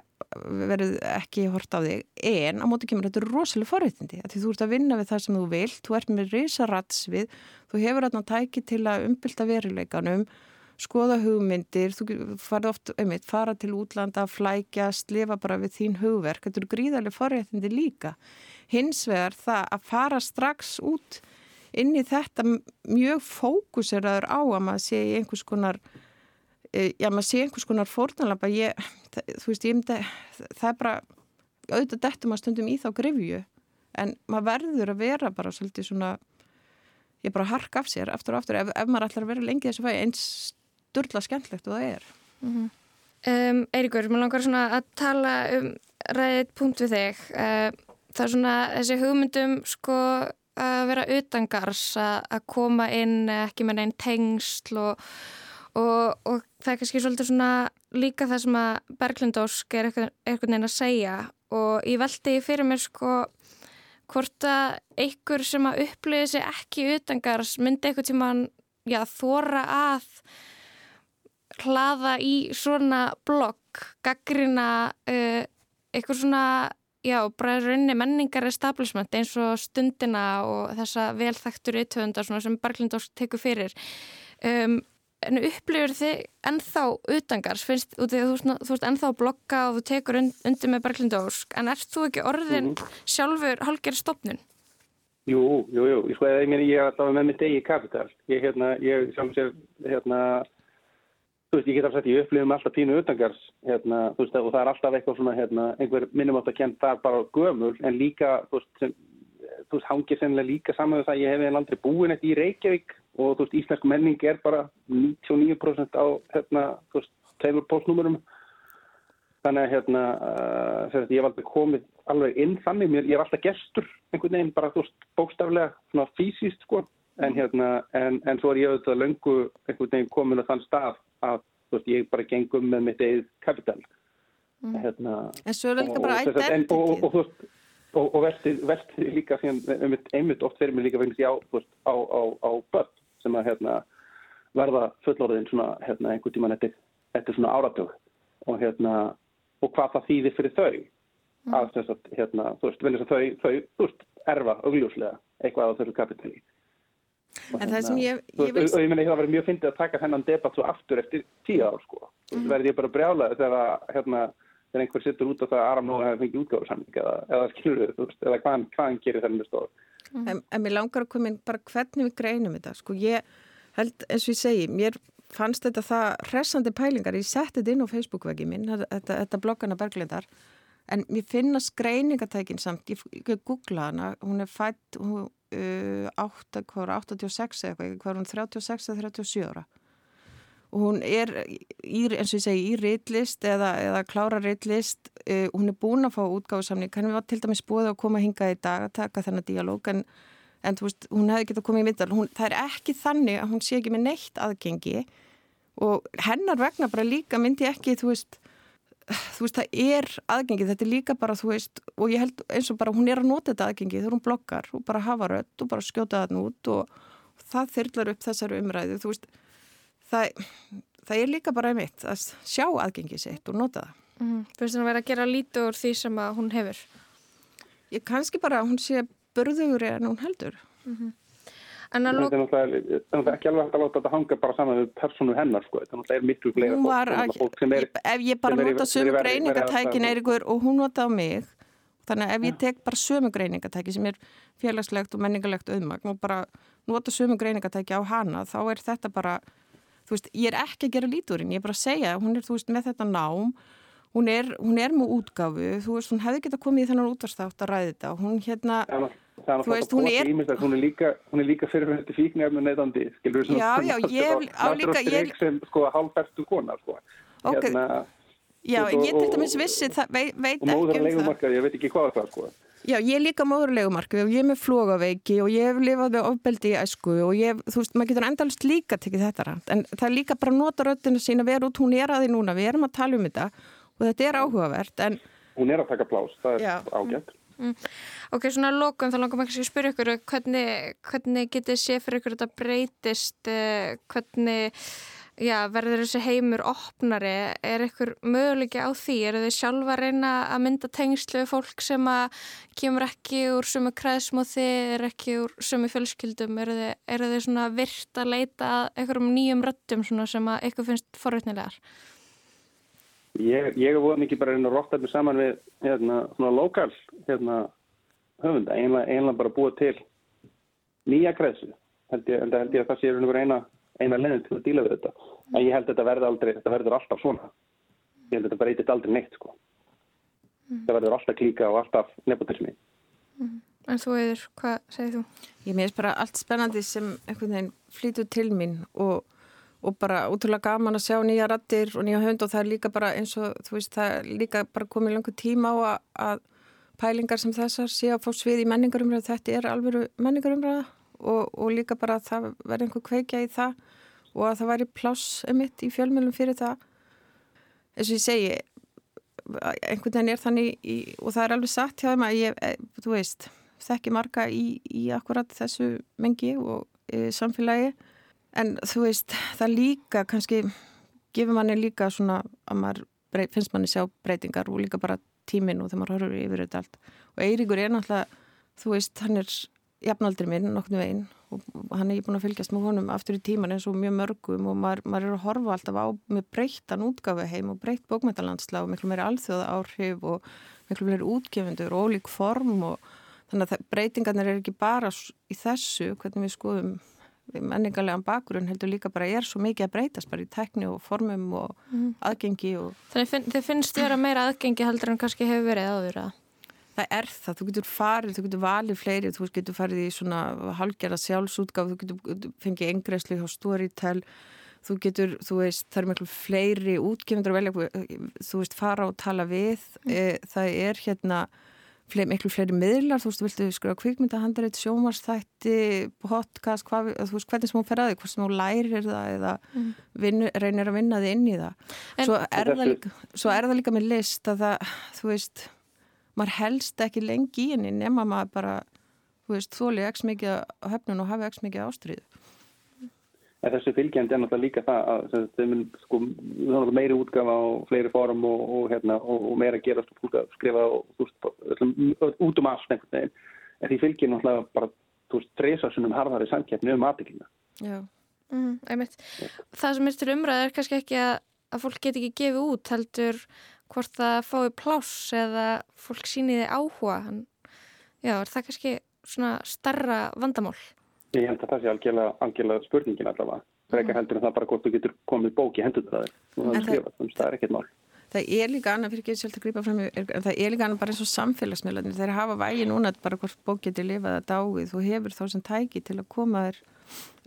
[SPEAKER 3] verið ekki hort á þig en á móti kemur þetta rosalega forréttindi því þú ert að vinna við það sem þú vilt þú ert með risa rats við þú hefur þarna tæki til að umbylta veruleikanum skoða hugmyndir, þú farið oft, einmitt, fara til útlanda, flækjast, lifa bara við þín hugverk, þetta eru gríðarlega forréttindi líka. Hins vegar það að fara strax út inn í þetta mjög fókuseraður á að maður sé í einhvers konar, já maður sé einhvers konar fórnalapa, ég, þú veist, ég myndi, það er bara, auðvitað dettum að stundum í þá grifju, en maður verður að vera bara svolítið svona, ég bara hark af sér aftur og aftur ef, ef maður ætlar að vera lengi þessu fæði eins störla skemmtlegt og það er.
[SPEAKER 1] Mm -hmm. um, Eiríkur, mér langar svona að tala um ræðið punkt við þig. Uh, það er svona þessi hugmyndum sko að vera utangars, að koma inn ekki með einn tengsl og, og, og það er kannski svolítið svona líka það sem að Berglindósk er eitthvað, neina að segja og ég veldi fyrir mér sko hvort að einhver sem að uppliði sig ekki utangars myndi eitthvað tíma já, þóra að hlaða í svona blogg, gaggrina uh, eitthvað svona, já, bara raunni menningar establishment eins og stundina og þessa velþæktur yttöfundar sem Barklindós tekur fyrir. Um, en upplifur þið ennþá utangars, finnst þú, þú, þú veist ennþá blogga og þú tekur undir með Barklindós, en ert þú ekki orðin mm sjálfur hálfgerð stopnun?
[SPEAKER 4] Jú, jú, jú, ég sko, ég meina ég er alltaf með mitt eigi kapital, ég, hérna, ég sjálf sér, hérna, þú veist, ég get alveg sagt, ég upplifum alltaf pínu utangars, hérna, þú veist, og það er alltaf eitthvað svona, hérna, einhver minnum átt að kemta það bara gömul, en líka, þú veist, sem, þú veist, hangið sennilega líka saman með það að ég hef einn aldrei búin eitt í Reykjavík og, þú veist, íslensk menning er bara 99% á, hérna, þú veist, tveimur postnúmurum, þannig að, hérna, uh, ég hef aldrei komið alveg inn þannig, mér, ég er alltaf gestur, einhvern veginn, bara, þú veist, bókstaflega, svona fysiskt, sko, en hérna, en, en svo er ég auðvitað löngu einhvern veginn komin á þann stað að veist, ég bara gengum með mitt eigið kapital.
[SPEAKER 3] Mm. hérna, en svo er það líka bara identity.
[SPEAKER 4] og, og, og, og velti líka síðan, einmitt oft fyrir mig líka vegna því á, á, á, á börn sem að hérna, verða fullorðin svona, hérna, einhvern tíman eftir, eftir svona áratug og hérna og hvað það þýðir fyrir þau mm. að að hérna, þú veist, þau, þau, þú veist, erfa augljóslega eitthvað á þessu kapitali
[SPEAKER 3] En það sem ég...
[SPEAKER 4] ég veist... Og ég menna, það verður mjög fyndið að taka þennan debatt svo aftur eftir tíu ár, sko. Veist, verður ég bara brjálaði þegar, hérna, þegar einhver sittur út á það að Aram Nóa hefði fengið útgáðursamling eða, eða skilur þau, þú veist, eða hvaðan, hvaðan gerir þennum stofu.
[SPEAKER 3] Mm. En, en mér langar að koma inn bara hvernig við greinum þetta, sko. Ég held, eins og ég segi, mér fannst þetta það hressandi pælingar. Ég setti þetta inn á Facebook-vegið minn, þetta, þetta bloggana Berglindar. En mér finnast greiningatækin samt, ég, ég googla hana, hún er fætt, hún, uh, 8, hvað var 86 eða eitthvað, hvað var hún 36 eða 37 ára og hún er í, eins og ég segi í reitlist eða, eða klára reitlist uh, hún er búin að fá útgáðsamning hann var til dæmis búið að koma hinga í dag að taka þennan díalóg en, en veist, hún hefði getið að koma í myndal hún, það er ekki þannig að hún sé ekki með neitt aðgengi. Og hennar vegna bara líka myndi ekki þú veist þú veist, það er aðgengið, þetta er líka bara, þú veist, og ég held eins og bara hún er að nota þetta aðgengið þegar hún blokkar og bara hafa rött og bara skjóta það nút og það þyrlar upp þessari umræðu, þú veist það, það er líka bara einmitt að sjá aðgengið sitt og nota það.
[SPEAKER 1] Mm, Fyrst að vera að gera lítið úr því sem hún hefur?
[SPEAKER 3] Ég kannski bara að hún sé börðugur en hún heldur. Mm -hmm.
[SPEAKER 4] En það er náttúrulega ekki alveg hægt að láta þetta hanga bara saman með personu hennar sko. Það er miklu fleira
[SPEAKER 3] fólk, fólk sem er... Ef ég bara nota sömu greiningatækin Eirikur og hún nota á mig, þannig að ef ég tek bara sömu greiningatæki sem er félagslegt og menningalegt auðmagn og bara nota sömu greiningatæki á hana, þá er þetta bara, þú veist, ég er ekki að gera líturinn, ég er bara að segja, hún er, þú veist, með þetta nám Hún er, hún er með útgafu, þú veist, hún hefði geta komið í þennan útvarstátt að ræði þetta hún hérna,
[SPEAKER 4] ja, þú veist, hún er... Ímyndar, hún er líka, líka fyrirfætti fíknefnu neyðandi, skilur
[SPEAKER 3] þú? Já, já, ég á líka...
[SPEAKER 4] Ég... sem, sko, hálfærtu kona, sko.
[SPEAKER 3] Ok, hérna, já, ég til dæmis vissi, það veit, veit ekki um það. Og móður
[SPEAKER 4] legumarkað, ég veit ekki hvað það, sko.
[SPEAKER 3] Já, ég er líka móður legumarkað og ég er með flogaveiki og ég hef lifað með ofbeldi í æsku og ég, þú veist, maður getur endalist líka tekið þetta rænt, en það er líka bara að nota röttinu sín að vera út, hún er að því núna, við erum að tala um þetta og þetta er áhugavert en...
[SPEAKER 4] Hún er að taka plás, það er ágætt. Mm.
[SPEAKER 1] Ok, svona lókum þá langar maður ekki að spyrja ykkur hvernig, hvernig getið sé fyrir ykkur þetta breytist eh, hvernig já, verður þessi heimur opnari, er ykkur möguleiki á því, eru þið sjálfa að reyna að mynda tengslu fólk sem að kemur ekki úr sumu kreðsm og þið er ekki úr sumu fjölskyldum, eru þið, eru þið svona virt að leita einhverjum nýjum röttum sem að ykkur finnst forvétnilegar?
[SPEAKER 4] Ég, ég er voða mikið bara að reyna að rotta upp saman við hérna, svona lokal hérna, höfunda, einlega, einlega bara búa til nýja kreðsu, held ég, held ég að það sé einhver eina eina leðin til að díla við þetta. En ég held að þetta verður, aldrei, þetta verður alltaf svona. Ég held að þetta breytist aldrei neitt sko. Mm. Það verður alltaf klíka og alltaf nepotismi.
[SPEAKER 1] Mm. En þú eður, hvað segir þú?
[SPEAKER 3] Ég meðist bara allt spennandi sem einhvern veginn flýtur til mín og, og bara útrúlega gaman að sjá nýja rattir og nýja hönd og það er líka bara eins og þú veist það er líka bara komið langu tíma á að, að pælingar sem þessar sé að fá svið í menningarumræðu. Þetta er alveg menningarumræða og, og líka bara að það verði einhver kveikja í það og að það væri pláss emitt í fjölmjölum fyrir það. Eins og ég segi einhvern veginn er þannig í, og það er alveg satt hjá þeim að ég, e, þú veist þekki marga í, í akkurat þessu mengi og e, samfélagi. En þú veist það líka kannski gefur manni líka svona að maður brey, finnst manni sjá breytingar og líka bara tímin og þegar maður horfur yfir þetta allt. Og Eiríkur er náttúrulega þú veist hann er jafnaldri minn nokknu veginn og hann er búin að fylgjast með honum aftur í tíman eins og mjög mörgum og maður, maður er að horfa alltaf á með breyttan útgafu heim og breytt bókmæntalandsla og miklu meiri alþjóða áhrif og miklu meiri útgefundur og ólík form og þannig að breytingarnir er ekki bara í þessu hvernig við skoðum menningarlegan bakgrunn heldur líka bara er svo mikið að breytast bara í tekni og formum og mm. aðgengi og...
[SPEAKER 1] Þannig þið finnst þið að meira aðgengi heldur en kannski hefur verið áður að?
[SPEAKER 3] Það er það, þú getur farið, þú getur valið fleiri, þú getur farið í svona halgjara sjálfsútgáð, þú getur fengið engreisli hjá Storytel, þú getur, þú veist, það er miklu fleiri útgefundur að velja, þú veist, fara og tala við, mm. e, það er hérna fleiri, miklu fleiri miðlar, þú veist, þú viltu skrifa kvikmyndahandrið, sjómarstætti, podcast, hvað, þú veist, hvernig sem hún fer að því, hvort sem hún lærir það eða mm. vin, reynir að vinna þið inn í það. En, svo, er það líka, svo er það líka með list að það, þú veist, maður helst ekki lengi í henni nema maður bara, þú veist, þóli ekki mikið á höfnun og hafi ekki mikið ástriðu.
[SPEAKER 4] En þessu fylgjandi er náttúrulega líka það að þau mun sko meiri útgafa á fleiri fórum og, og, hérna, og, og meira gerast og fólk að skrifa og út um allt einhvern veginn. En því fylgjir náttúrulega bara, þú veist, treysasunum harðari samkeppni um aðbyggina.
[SPEAKER 1] Já, mm, einmitt. Það sem er til umræð er kannski ekki að, að fólk get ekki gefið út heldur hvort það fái pláss eða fólk síniði áhuga já, er það kannski svona starra vandamál?
[SPEAKER 4] Ég held að það sé algjörlega, algjörlega spurningin allavega. Það er ekki heldur en það bara hvort þú getur komið bóki hendur það. Er, það er ekkert mál.
[SPEAKER 3] Það er líka annað, fyrir ekki sjálf að grípa fram en það er líka annað bara eins og samfélagsmiðlarnir. Þeir hafa vægi núna bara hvort bók getur lifað að dáið, þú hefur þá sem tæki til að koma þér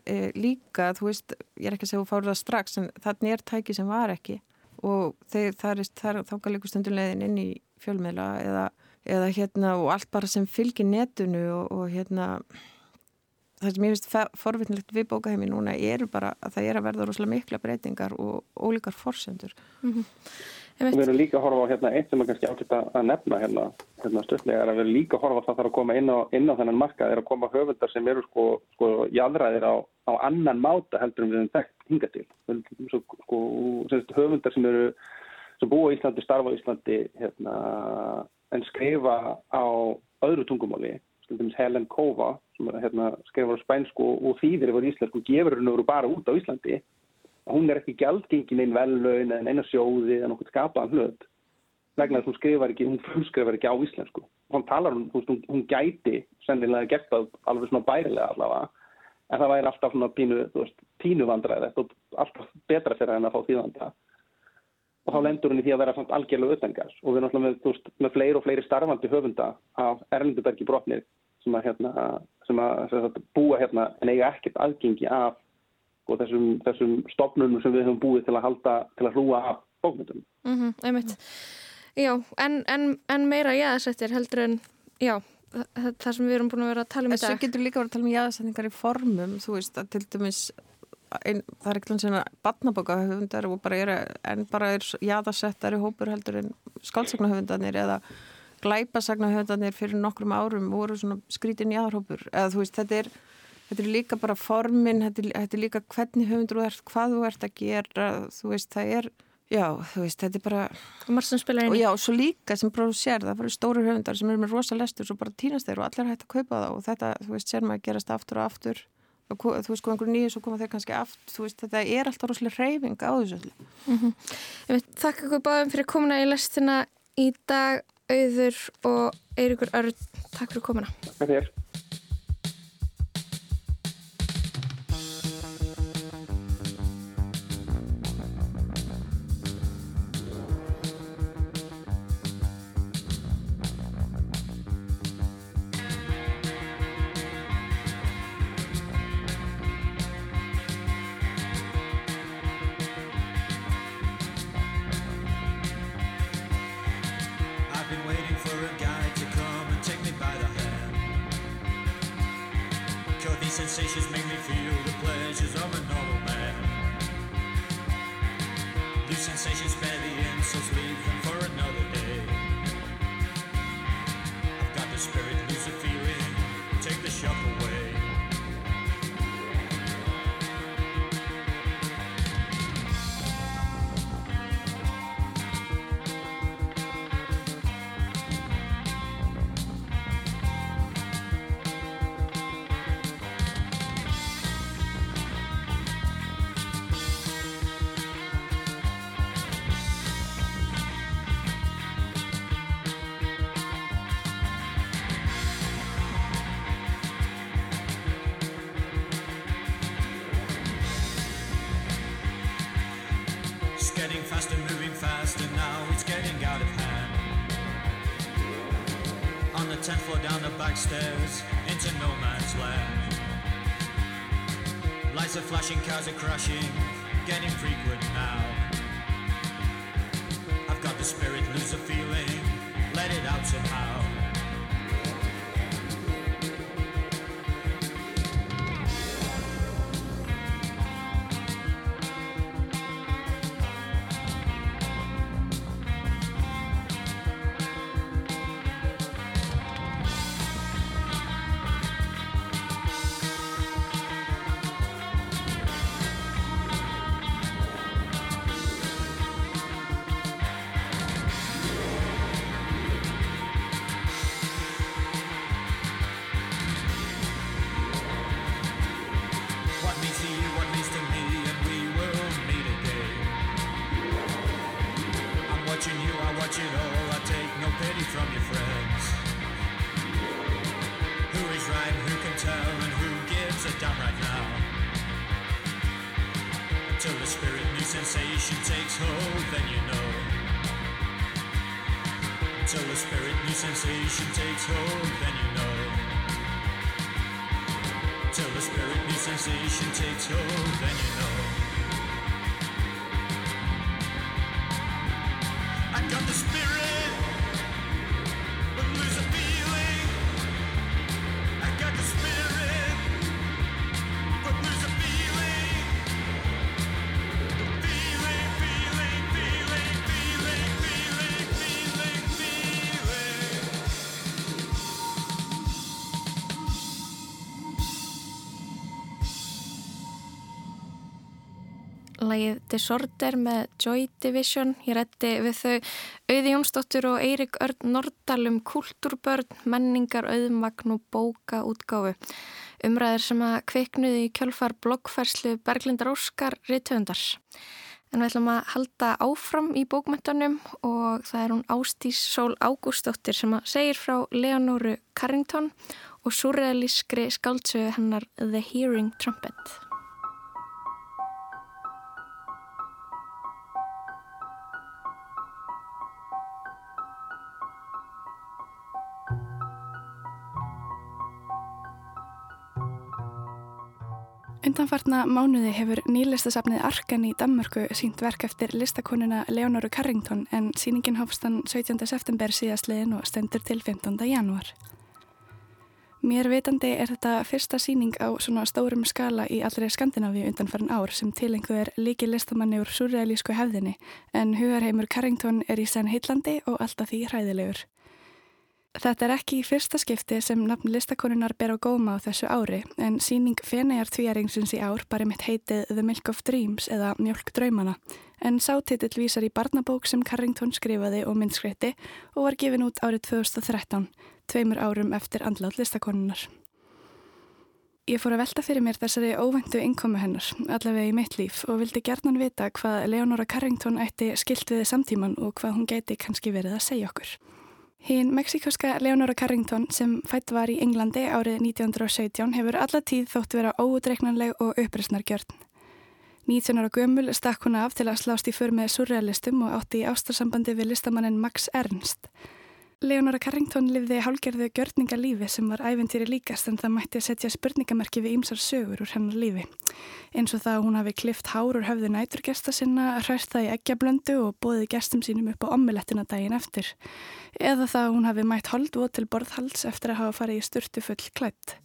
[SPEAKER 3] e, líka, þú veist, ég er ekki að segja að fára það strax en þannig er tæki sem var ekki og þeir, það er þáka líka stundulegin inn í fjölmiðla eða, eða hérna og allt bara sem fylgir netunu og, og hérna það sem ég finnst forvittnilegt við bókaheimi núna er bara að það er að verða rosalega mikla breytingar og ólíkar forsendur mm -hmm.
[SPEAKER 4] Við verðum líka að horfa á hérna, eitt sem er kannski ákveðt að nefna hérna, hérna stöldlega er að við verðum líka að horfa á það þarf að koma inn á, inn á þennan marka er að koma höfundar sem eru sko, sko jæðræðir á, á annan máta heldur um við þeim þekkt hinga til. Svo, sko, höfundar sem eru sem búa í Íslandi, starfa í Íslandi hérna, en skrifa á öðru tungumáli Helen Kova sem hérna, skrifa á spænsku og þýðir yfir íslensku gefur hennu bara út á Íslandi hún er ekki gjaldgengin einn vellaun en eina sjóði en okkur skapaðan hlut. Vegna að hún skrifar ekki, hún frumskrifar ekki á íslensku. Hann talar um, hún, hún gæti sennilega gert það alveg svona bærilega allavega en það væri alltaf svona pínu, þú veist, pínu vandræði alltaf betra fyrir henn að fá þýðanda. Og þá lendur henni því að vera svona algjörlega auðvengar og við erum alltaf með, veist, með fleiri og fleiri starfandi höfunda af Erlendubergi brotnir sem að, hérna, sem að, sem að búa hérna en eiga ekkert aðgengi af og sko, þessum, þessum stopnunum sem við höfum búið til að halda, til að hlúa af bókmyndum.
[SPEAKER 1] Mm -hmm, einmitt. Já, en, en, en meira jáðsettir heldur en, já, það, það sem við erum búin að vera að tala um í dag.
[SPEAKER 3] Þessu getur líka verið að tala um jáðsetningar í formum, þú veist, að til dæmis, ein, það er eitthvað svona batnabokahöfundar og bara er, en bara er jáðasettari hópur heldur en skálsagnahöfundanir eða glæpasagnahöfundanir fyrir nokkrum árum voru svona skrítin jáðarhópur, eða þú veist, þetta er þetta er líka bara formin, þetta er, þetta er líka hvernig höfundur þú ert, hvað þú ert að gera, þú veist, það er, já, þú veist, þetta er bara...
[SPEAKER 1] Og margt sem spilar inn
[SPEAKER 3] Og
[SPEAKER 1] í.
[SPEAKER 3] já, svo líka sem produsér, það bara stóru höfundar sem eru með rosa lestur, svo bara týnast þeir og allir hægt að kaupa það og þetta, þú veist, sér maður að gerast aftur og aftur og þú veist, hvað einhverju nýju, svo koma þeir kannski aftur, þú veist, þetta er alltaf rosalega reyfing á þessu öllu.
[SPEAKER 1] Ég veit, þakka ykkur báðum fyrir komuna í lestina í dag, Auður og Eirikur Örn. Takk fyrir komuna.
[SPEAKER 4] Hvað þér?
[SPEAKER 5] Back into no man's land. Lights are flashing, cars are crashing, getting frequent now. I've got the spirit, lose the feeling, let it out somehow.
[SPEAKER 1] Lægið Disorder með Joy Division. Ég rætti við þau Auði Jónsdóttur og Eirik Örn Nordal um kultúrbörn, menningar, auðmagn og bóka útgáfu. Umræðir sem að kviknuði í kjölfar bloggfærslu Berglindar Óskar Ritvöndar. En við ætlum að halda áfram í bókmöntunum og það er hún Ástís Sól Ágústóttir sem að segir frá Leonóru Carrington og surrealískri skáldsögu hennar The Hearing Trumpet.
[SPEAKER 2] Undanfarna mánuði hefur nýlistasafnið Arkan í Danmörku sínt verk eftir listakonuna Leonoru Carrington en síningin hófst hann 17. september síðastliðin og stendur til 15. janúar. Mér vitandi er þetta fyrsta síning á svona stórum skala í allri Skandinavíu undanfarin ár sem tilenguð er líki listamanni úr surrealísku hefðinni en hugarheimur Carrington er í senn heitlandi og alltaf því hræðilegur. Þetta er ekki í fyrsta skipti sem nafn listakonunar ber á góma á þessu ári en síning Fenegar tvíaringsins í ár bara mitt heitið The Milk of Dreams eða Mjölk draumana en sátitill vísar í barnabók sem Carrington skrifaði og myndskreiti og var gefin út árið 2013, tveimur árum eftir andlátt listakonunar. Ég fór að velta fyrir mér þessari óvæntu innkomu hennar, allavega í mitt líf og vildi gerðnan vita hvað Leonora Carrington ætti skilt við samtíman og hvað hún gæti kannski verið að segja okkur. Hinn mexikoska Leonora Carrington sem fætt var í Englandi árið 1917 hefur alla tíð þótt vera óutreiknanleg og uppreysnargjörn. 19 ára gömul stakk hún af til að slást í för með surrealistum og átti í ástarsambandi við listamannin Max Ernst. Leonora Carrington lifði hálgerðu gjörningalífi sem var æventýri líkast en það mætti að setja spurningamerki við ýmsar sögur úr hennar lífi. Eins og það að hún hafi klift hár úr höfðu næturgesta sinna, hræst það í eggjablöndu og bóðið gestum sínum upp á ommulettina daginn eftir. Eða það að hún hafi mætt holdvot til borðhals eftir að hafa farið í sturtu full klætt.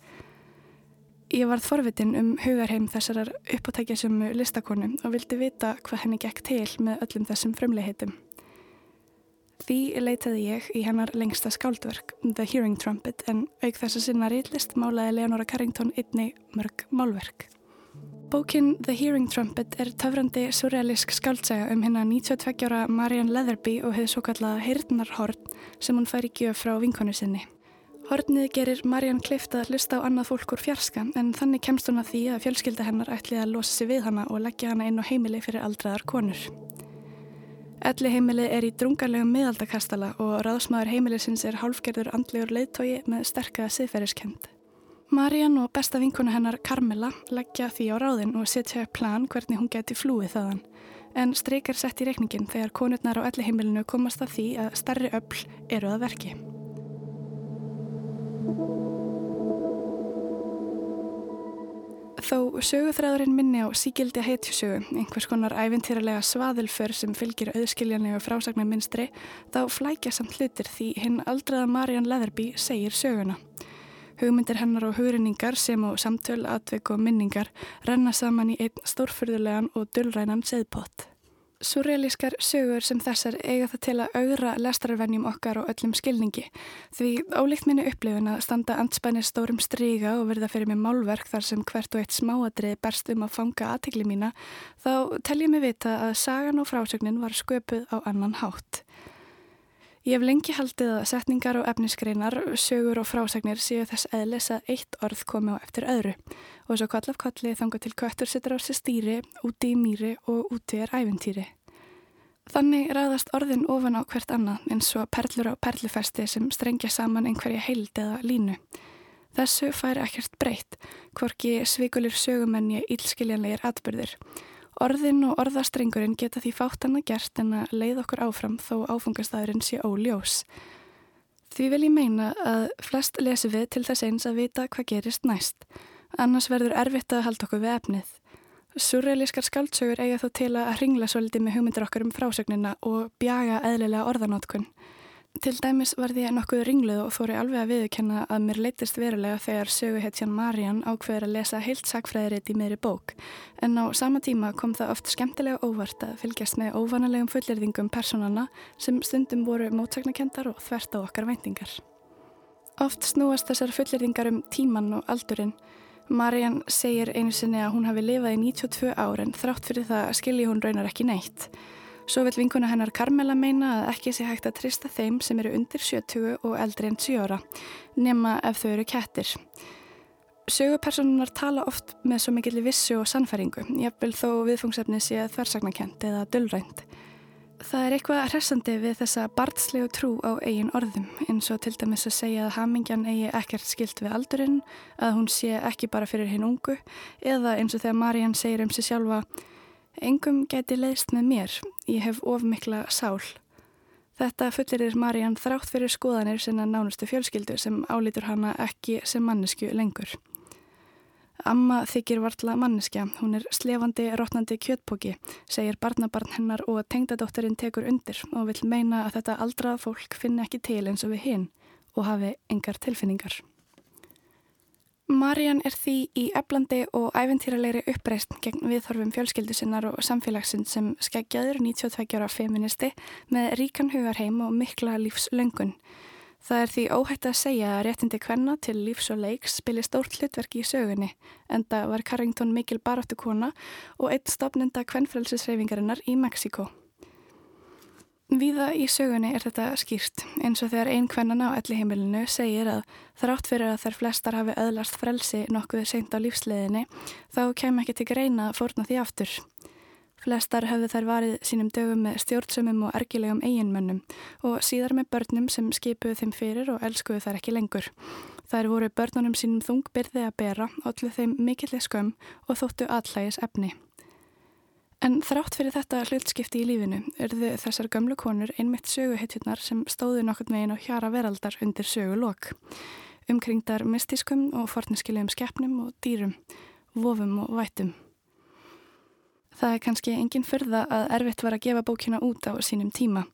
[SPEAKER 2] Ég varð forvitin um hugarheim þessarar uppátækja sem listakonu og vildi vita hvað henni gekk til með öllum þessum frumleihitum. Því leitaði ég í hennar lengsta skáldverk, The Hearing Trumpet, en auk þess að sinna rýtlist málaði Leonora Carrington einni mörg málverk. Bókin The Hearing Trumpet er töfrandi surrealisk skáldsaga um hennar 92 ára Marian Leatherby og hefði svo kallaða Hirtnarhorn sem hún fær í gjöf frá vinkonu sinni. Hornið gerir Marian Klift að hlusta á annað fólk úr fjarska en þannig kemst hún að því að fjölskylda hennar ætli að losa sig við hana og leggja hana inn á heimili fyrir aldraðar konur. Elli heimili er í drungarlegum miðaldakastala og ráðsmaður heimilisins er hálfgerður andlegur leiðtogi með sterkaða siðferðiskend. Marian og besta vinkona hennar Carmela leggja því á ráðin og setja plan hvernig hún geti flúið þaðan. En streikar sett í reikningin þegar konurnar á elli heimilinu komast að því að starri öll eru að verki. Þó söguþræðurinn minni á síkildi heitjusögu, einhvers konar ævintýralega svaðilför sem fylgir auðskiljanlega frásagnar minstri, þá flækja samt hlutir því hinn aldraða Marian Leatherby segir söguna. Hugmyndir hennar og hugrinningar sem á samtöl, atveik og minningar renna saman í einn stórfyrðulegan og dullrænan seðpott. Surrealískar sögur sem þessar eiga það til að augra lestarvenjum okkar og öllum skilningi því ólíkt minni upplifun að standa anspænir stórum stryga og verða fyrir mig málverk þar sem hvert og eitt smáadrið berst um að fanga aðtegli mína þá tel ég mig vita að sagan og frásögnin var sköpuð á annan hátt. Ég hef lengi haldið að setningar og efnisgreinar, sögur og frásagnir séu þess eðlis að eitt orð komi á eftir öðru og svo koll af kolli þanga til köttur sittur á sér stýri, úti í mýri og úti er æventýri. Þannig ræðast orðin ofan á hvert annað eins og perlur á perlufesti sem strengja saman einhverja heild eða línu. Þessu fær ekkert breytt, hvorki svikulir sögumenni ílskiljanlegir atbyrðir. Orðin og orðastrengurinn geta því fáttan að gert en að leið okkur áfram þó áfangastæðurinn sé óljós. Því vil ég meina að flest lesi við til þess eins að vita hvað gerist næst. Annars verður erfitt að halda okkur við efnið. Surrealískar skaldsögur eiga þó til að ringla svolítið með hugmyndir okkar um frásögnina og bjaga eðlilega orðanótkun. Til dæmis var því nokkuð ringluð og þóri alveg að viðkenna að mér leytist verulega þegar söguhetjan Marian ákveður að lesa heilt sakfræðiritt í meðri bók en á sama tíma kom það oft skemmtilega óvart að fylgjast með óvanalegum fullirðingum personana sem stundum voru mótsagnakendar og þvert á okkar væntingar. Oft snúast þessar fullirðingar um tíman og aldurinn. Marian segir einu sinni að hún hafi lifað í 92 ár en þrátt fyrir það skilji hún raunar ekki neitt. Svo vil vinkuna hennar Carmela meina að ekki sé hægt að trista þeim sem eru undir 70 og eldri en 7 ára, nema ef þau eru kettir. Sögupersonunar tala oft með svo mikill vissu og sannfæringu, jafnvel þó viðfungsefni sé þversagnakent eða dullrænt. Það er eitthvað hressandi við þessa barnslegu trú á eigin orðum, eins og til dæmis að segja að hamingjan eigi ekkert skilt við aldurinn, að hún sé ekki bara fyrir hinn ungu, eða eins og þegar Marian segir um sig sjálfa Engum geti leiðst með mér, ég hef ofmikla sál. Þetta fullirir Marian þrátt fyrir skoðanir sinna nánustu fjölskyldu sem álítur hana ekki sem mannesku lengur. Amma þykir vartla manneskja, hún er slefandi, rótnandi kjötpóki, segir barnabarn hennar og tengdadótturinn tekur undir og vil meina að þetta aldraða fólk finni ekki til eins og við hinn og hafi engar tilfinningar. Marian er því í eflandi og æventýralegri uppreist gegn viðhorfum fjölskyldu sinnar og samfélagsinn sem skeggjaður 92 ára feministi með ríkan hugarheim og mikla lífslöngun. Það er því óhætt að segja að réttindi kvenna til lífs og leiks spili stórt hlutverki í sögunni, enda var Carrington mikil baráttu kona og eitt stopnenda kvennfrælsisreifingarinnar í Mexiko. Víða í sögunni er þetta skýrt, eins og þegar ein kvennana á elliheimilinu segir að þrátt fyrir að þær flestar hafi öðlast frelsi nokkuð seint á lífsleðinni, þá kem ekki til greina fórna því aftur. Flestar höfðu þær varið sínum dögum með stjórnsumum og ergilegum eiginmönnum og síðar með börnum sem skipuðu þeim fyrir og elskuðu þær ekki lengur. Þær voru börnunum sínum þungbyrði að bera, allir þeim mikillig skömm og þóttu allægis efni. En þrátt fyrir þetta hlutskipti í lífinu örðu þessar gömlu konur einmitt söguhetjurnar sem stóðu nokkurn veginn á hjara veraldar undir sögulokk. Umkringdar mystískum og forniskilegum skeppnum og dýrum, vofum og vætum. Það er kannski engin fyrða að erfitt var að gefa bókina út á sínum tíma.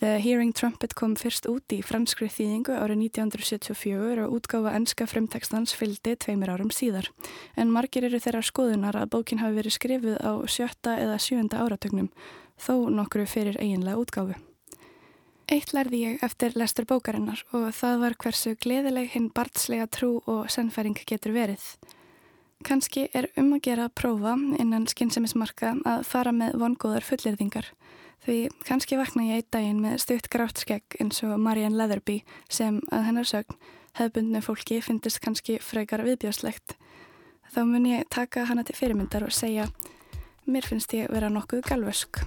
[SPEAKER 2] The Hearing Trumpet kom fyrst út í franskri þýðingu árið 1974 og útgáfa ennska fremtekstans fylgdi tveimur árum síðar. En margir eru þeirra skoðunar að bókin hafi verið skrifuð á sjötta eða sjönda áratögnum, þó nokkru fyrir eiginlega útgáfu. Eitt lærði ég eftir lestur bókarinnar og það var hversu gleðileg hinn barnslega trú og sennfæring getur verið. Kanski er um að gera að prófa innan skynnsemismarka að fara með vongóðar fullirðingar. Því kannski vakna ég eitt daginn með stutt grátt skegg eins og Marianne Leatherby sem að hennar sögn hefðbundnu fólki finnist kannski frekar viðbjáslegt. Þá mun ég taka hana til fyrirmyndar og segja mér finnst ég vera nokkuð galvösk.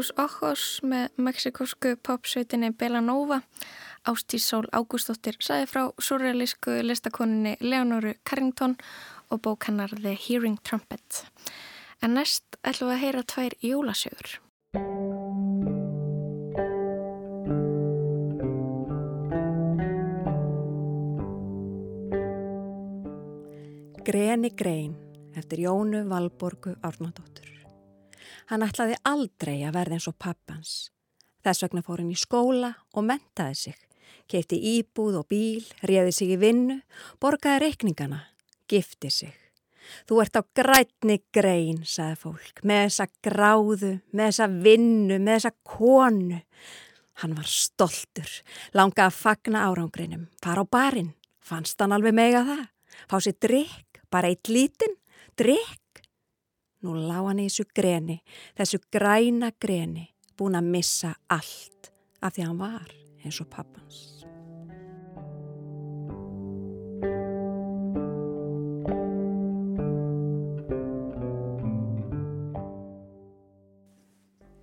[SPEAKER 1] Tús Ojos með mexikosku popsveitinni Belanova. Ástís Sól Ágústóttir sagði frá surrealísku listakoninni Leonoru Carrington og bók hennar The Hearing Trumpet. En næst ætlum við að heyra tvær jólasögur.
[SPEAKER 6] Greni grein eftir Jónu Valborgu Árnadóttur. Hann ætlaði aldrei að verða eins og pappans. Þess vegna fór hann í skóla og mentaði sig. Keipti íbúð og bíl, réði sig í vinnu, borgaði reikningana, gifti sig. Þú ert á grætni grein, sagði fólk, með þessa gráðu, með þessa vinnu, með þessa konu. Hann var stoltur, langaði að fagna árangrinum, fara á barinn, fannst hann alveg mega það, fá sér drikk, bara eitt lítinn, drikk. Nú lá hann í þessu greni, þessu græna greni, búin að missa allt af því að hann var eins og pappans.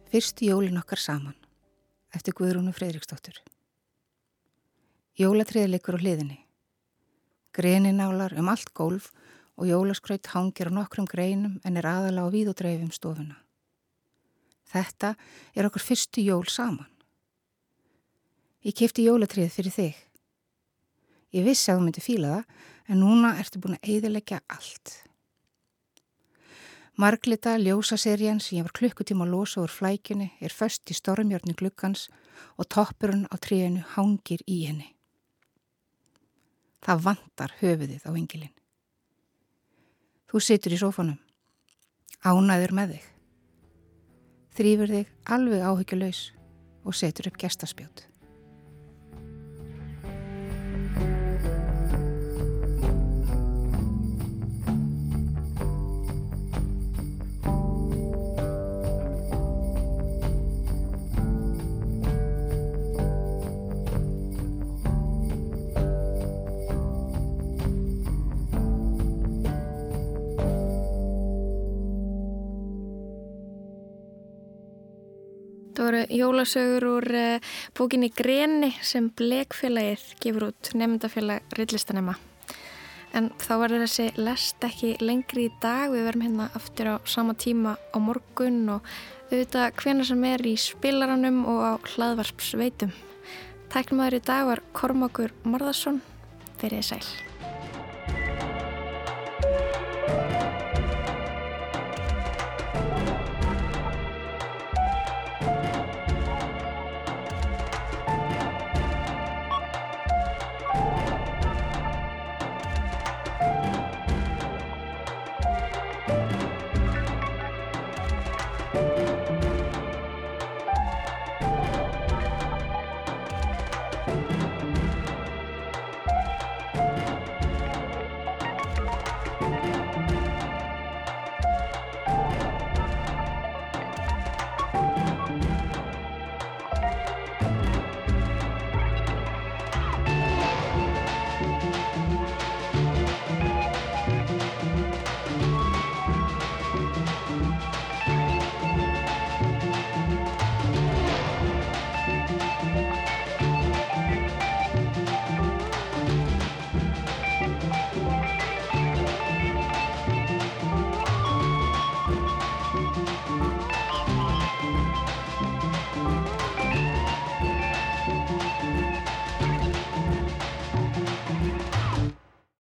[SPEAKER 7] Fyrstu jólin okkar saman, eftir Guðrúnu Freiriksdóttur. Jólatriði leikur á hliðinni. Greninálar um allt gólf og jólaskraut hangir á nokkrum greinum en er aðala á víð og dreifum stofuna. Þetta er okkur fyrstu jól saman. Ég kefti jólatriðið fyrir þig. Ég vissi að þú myndi fíla það en núna ertu búin að eiðilegja allt. Marglita ljósaserjan sem ég var klukkutíma að losa úr flækjunni er föst í stormjörni glukkans og toppurinn á tríinu hangir í henni. Það vantar höfuðið á engilin. Þú situr í sófanum, ánæður með þig. Þrýfur þig alveg áhyggjulaus og setur upp gestaspjót.
[SPEAKER 1] Það voru jólasögur úr uh, bókinni Greni sem Blekfélagið gefur út nefndafélag Rillistanema. En þá verður þessi lest ekki lengri í dag. Við verum hérna aftur á sama tíma á morgun og auðvitað hvena sem er í spilaranum og á hlaðvarpsveitum. Tæknum aður í dag var Kormakur Marðarsson. Verið sæl.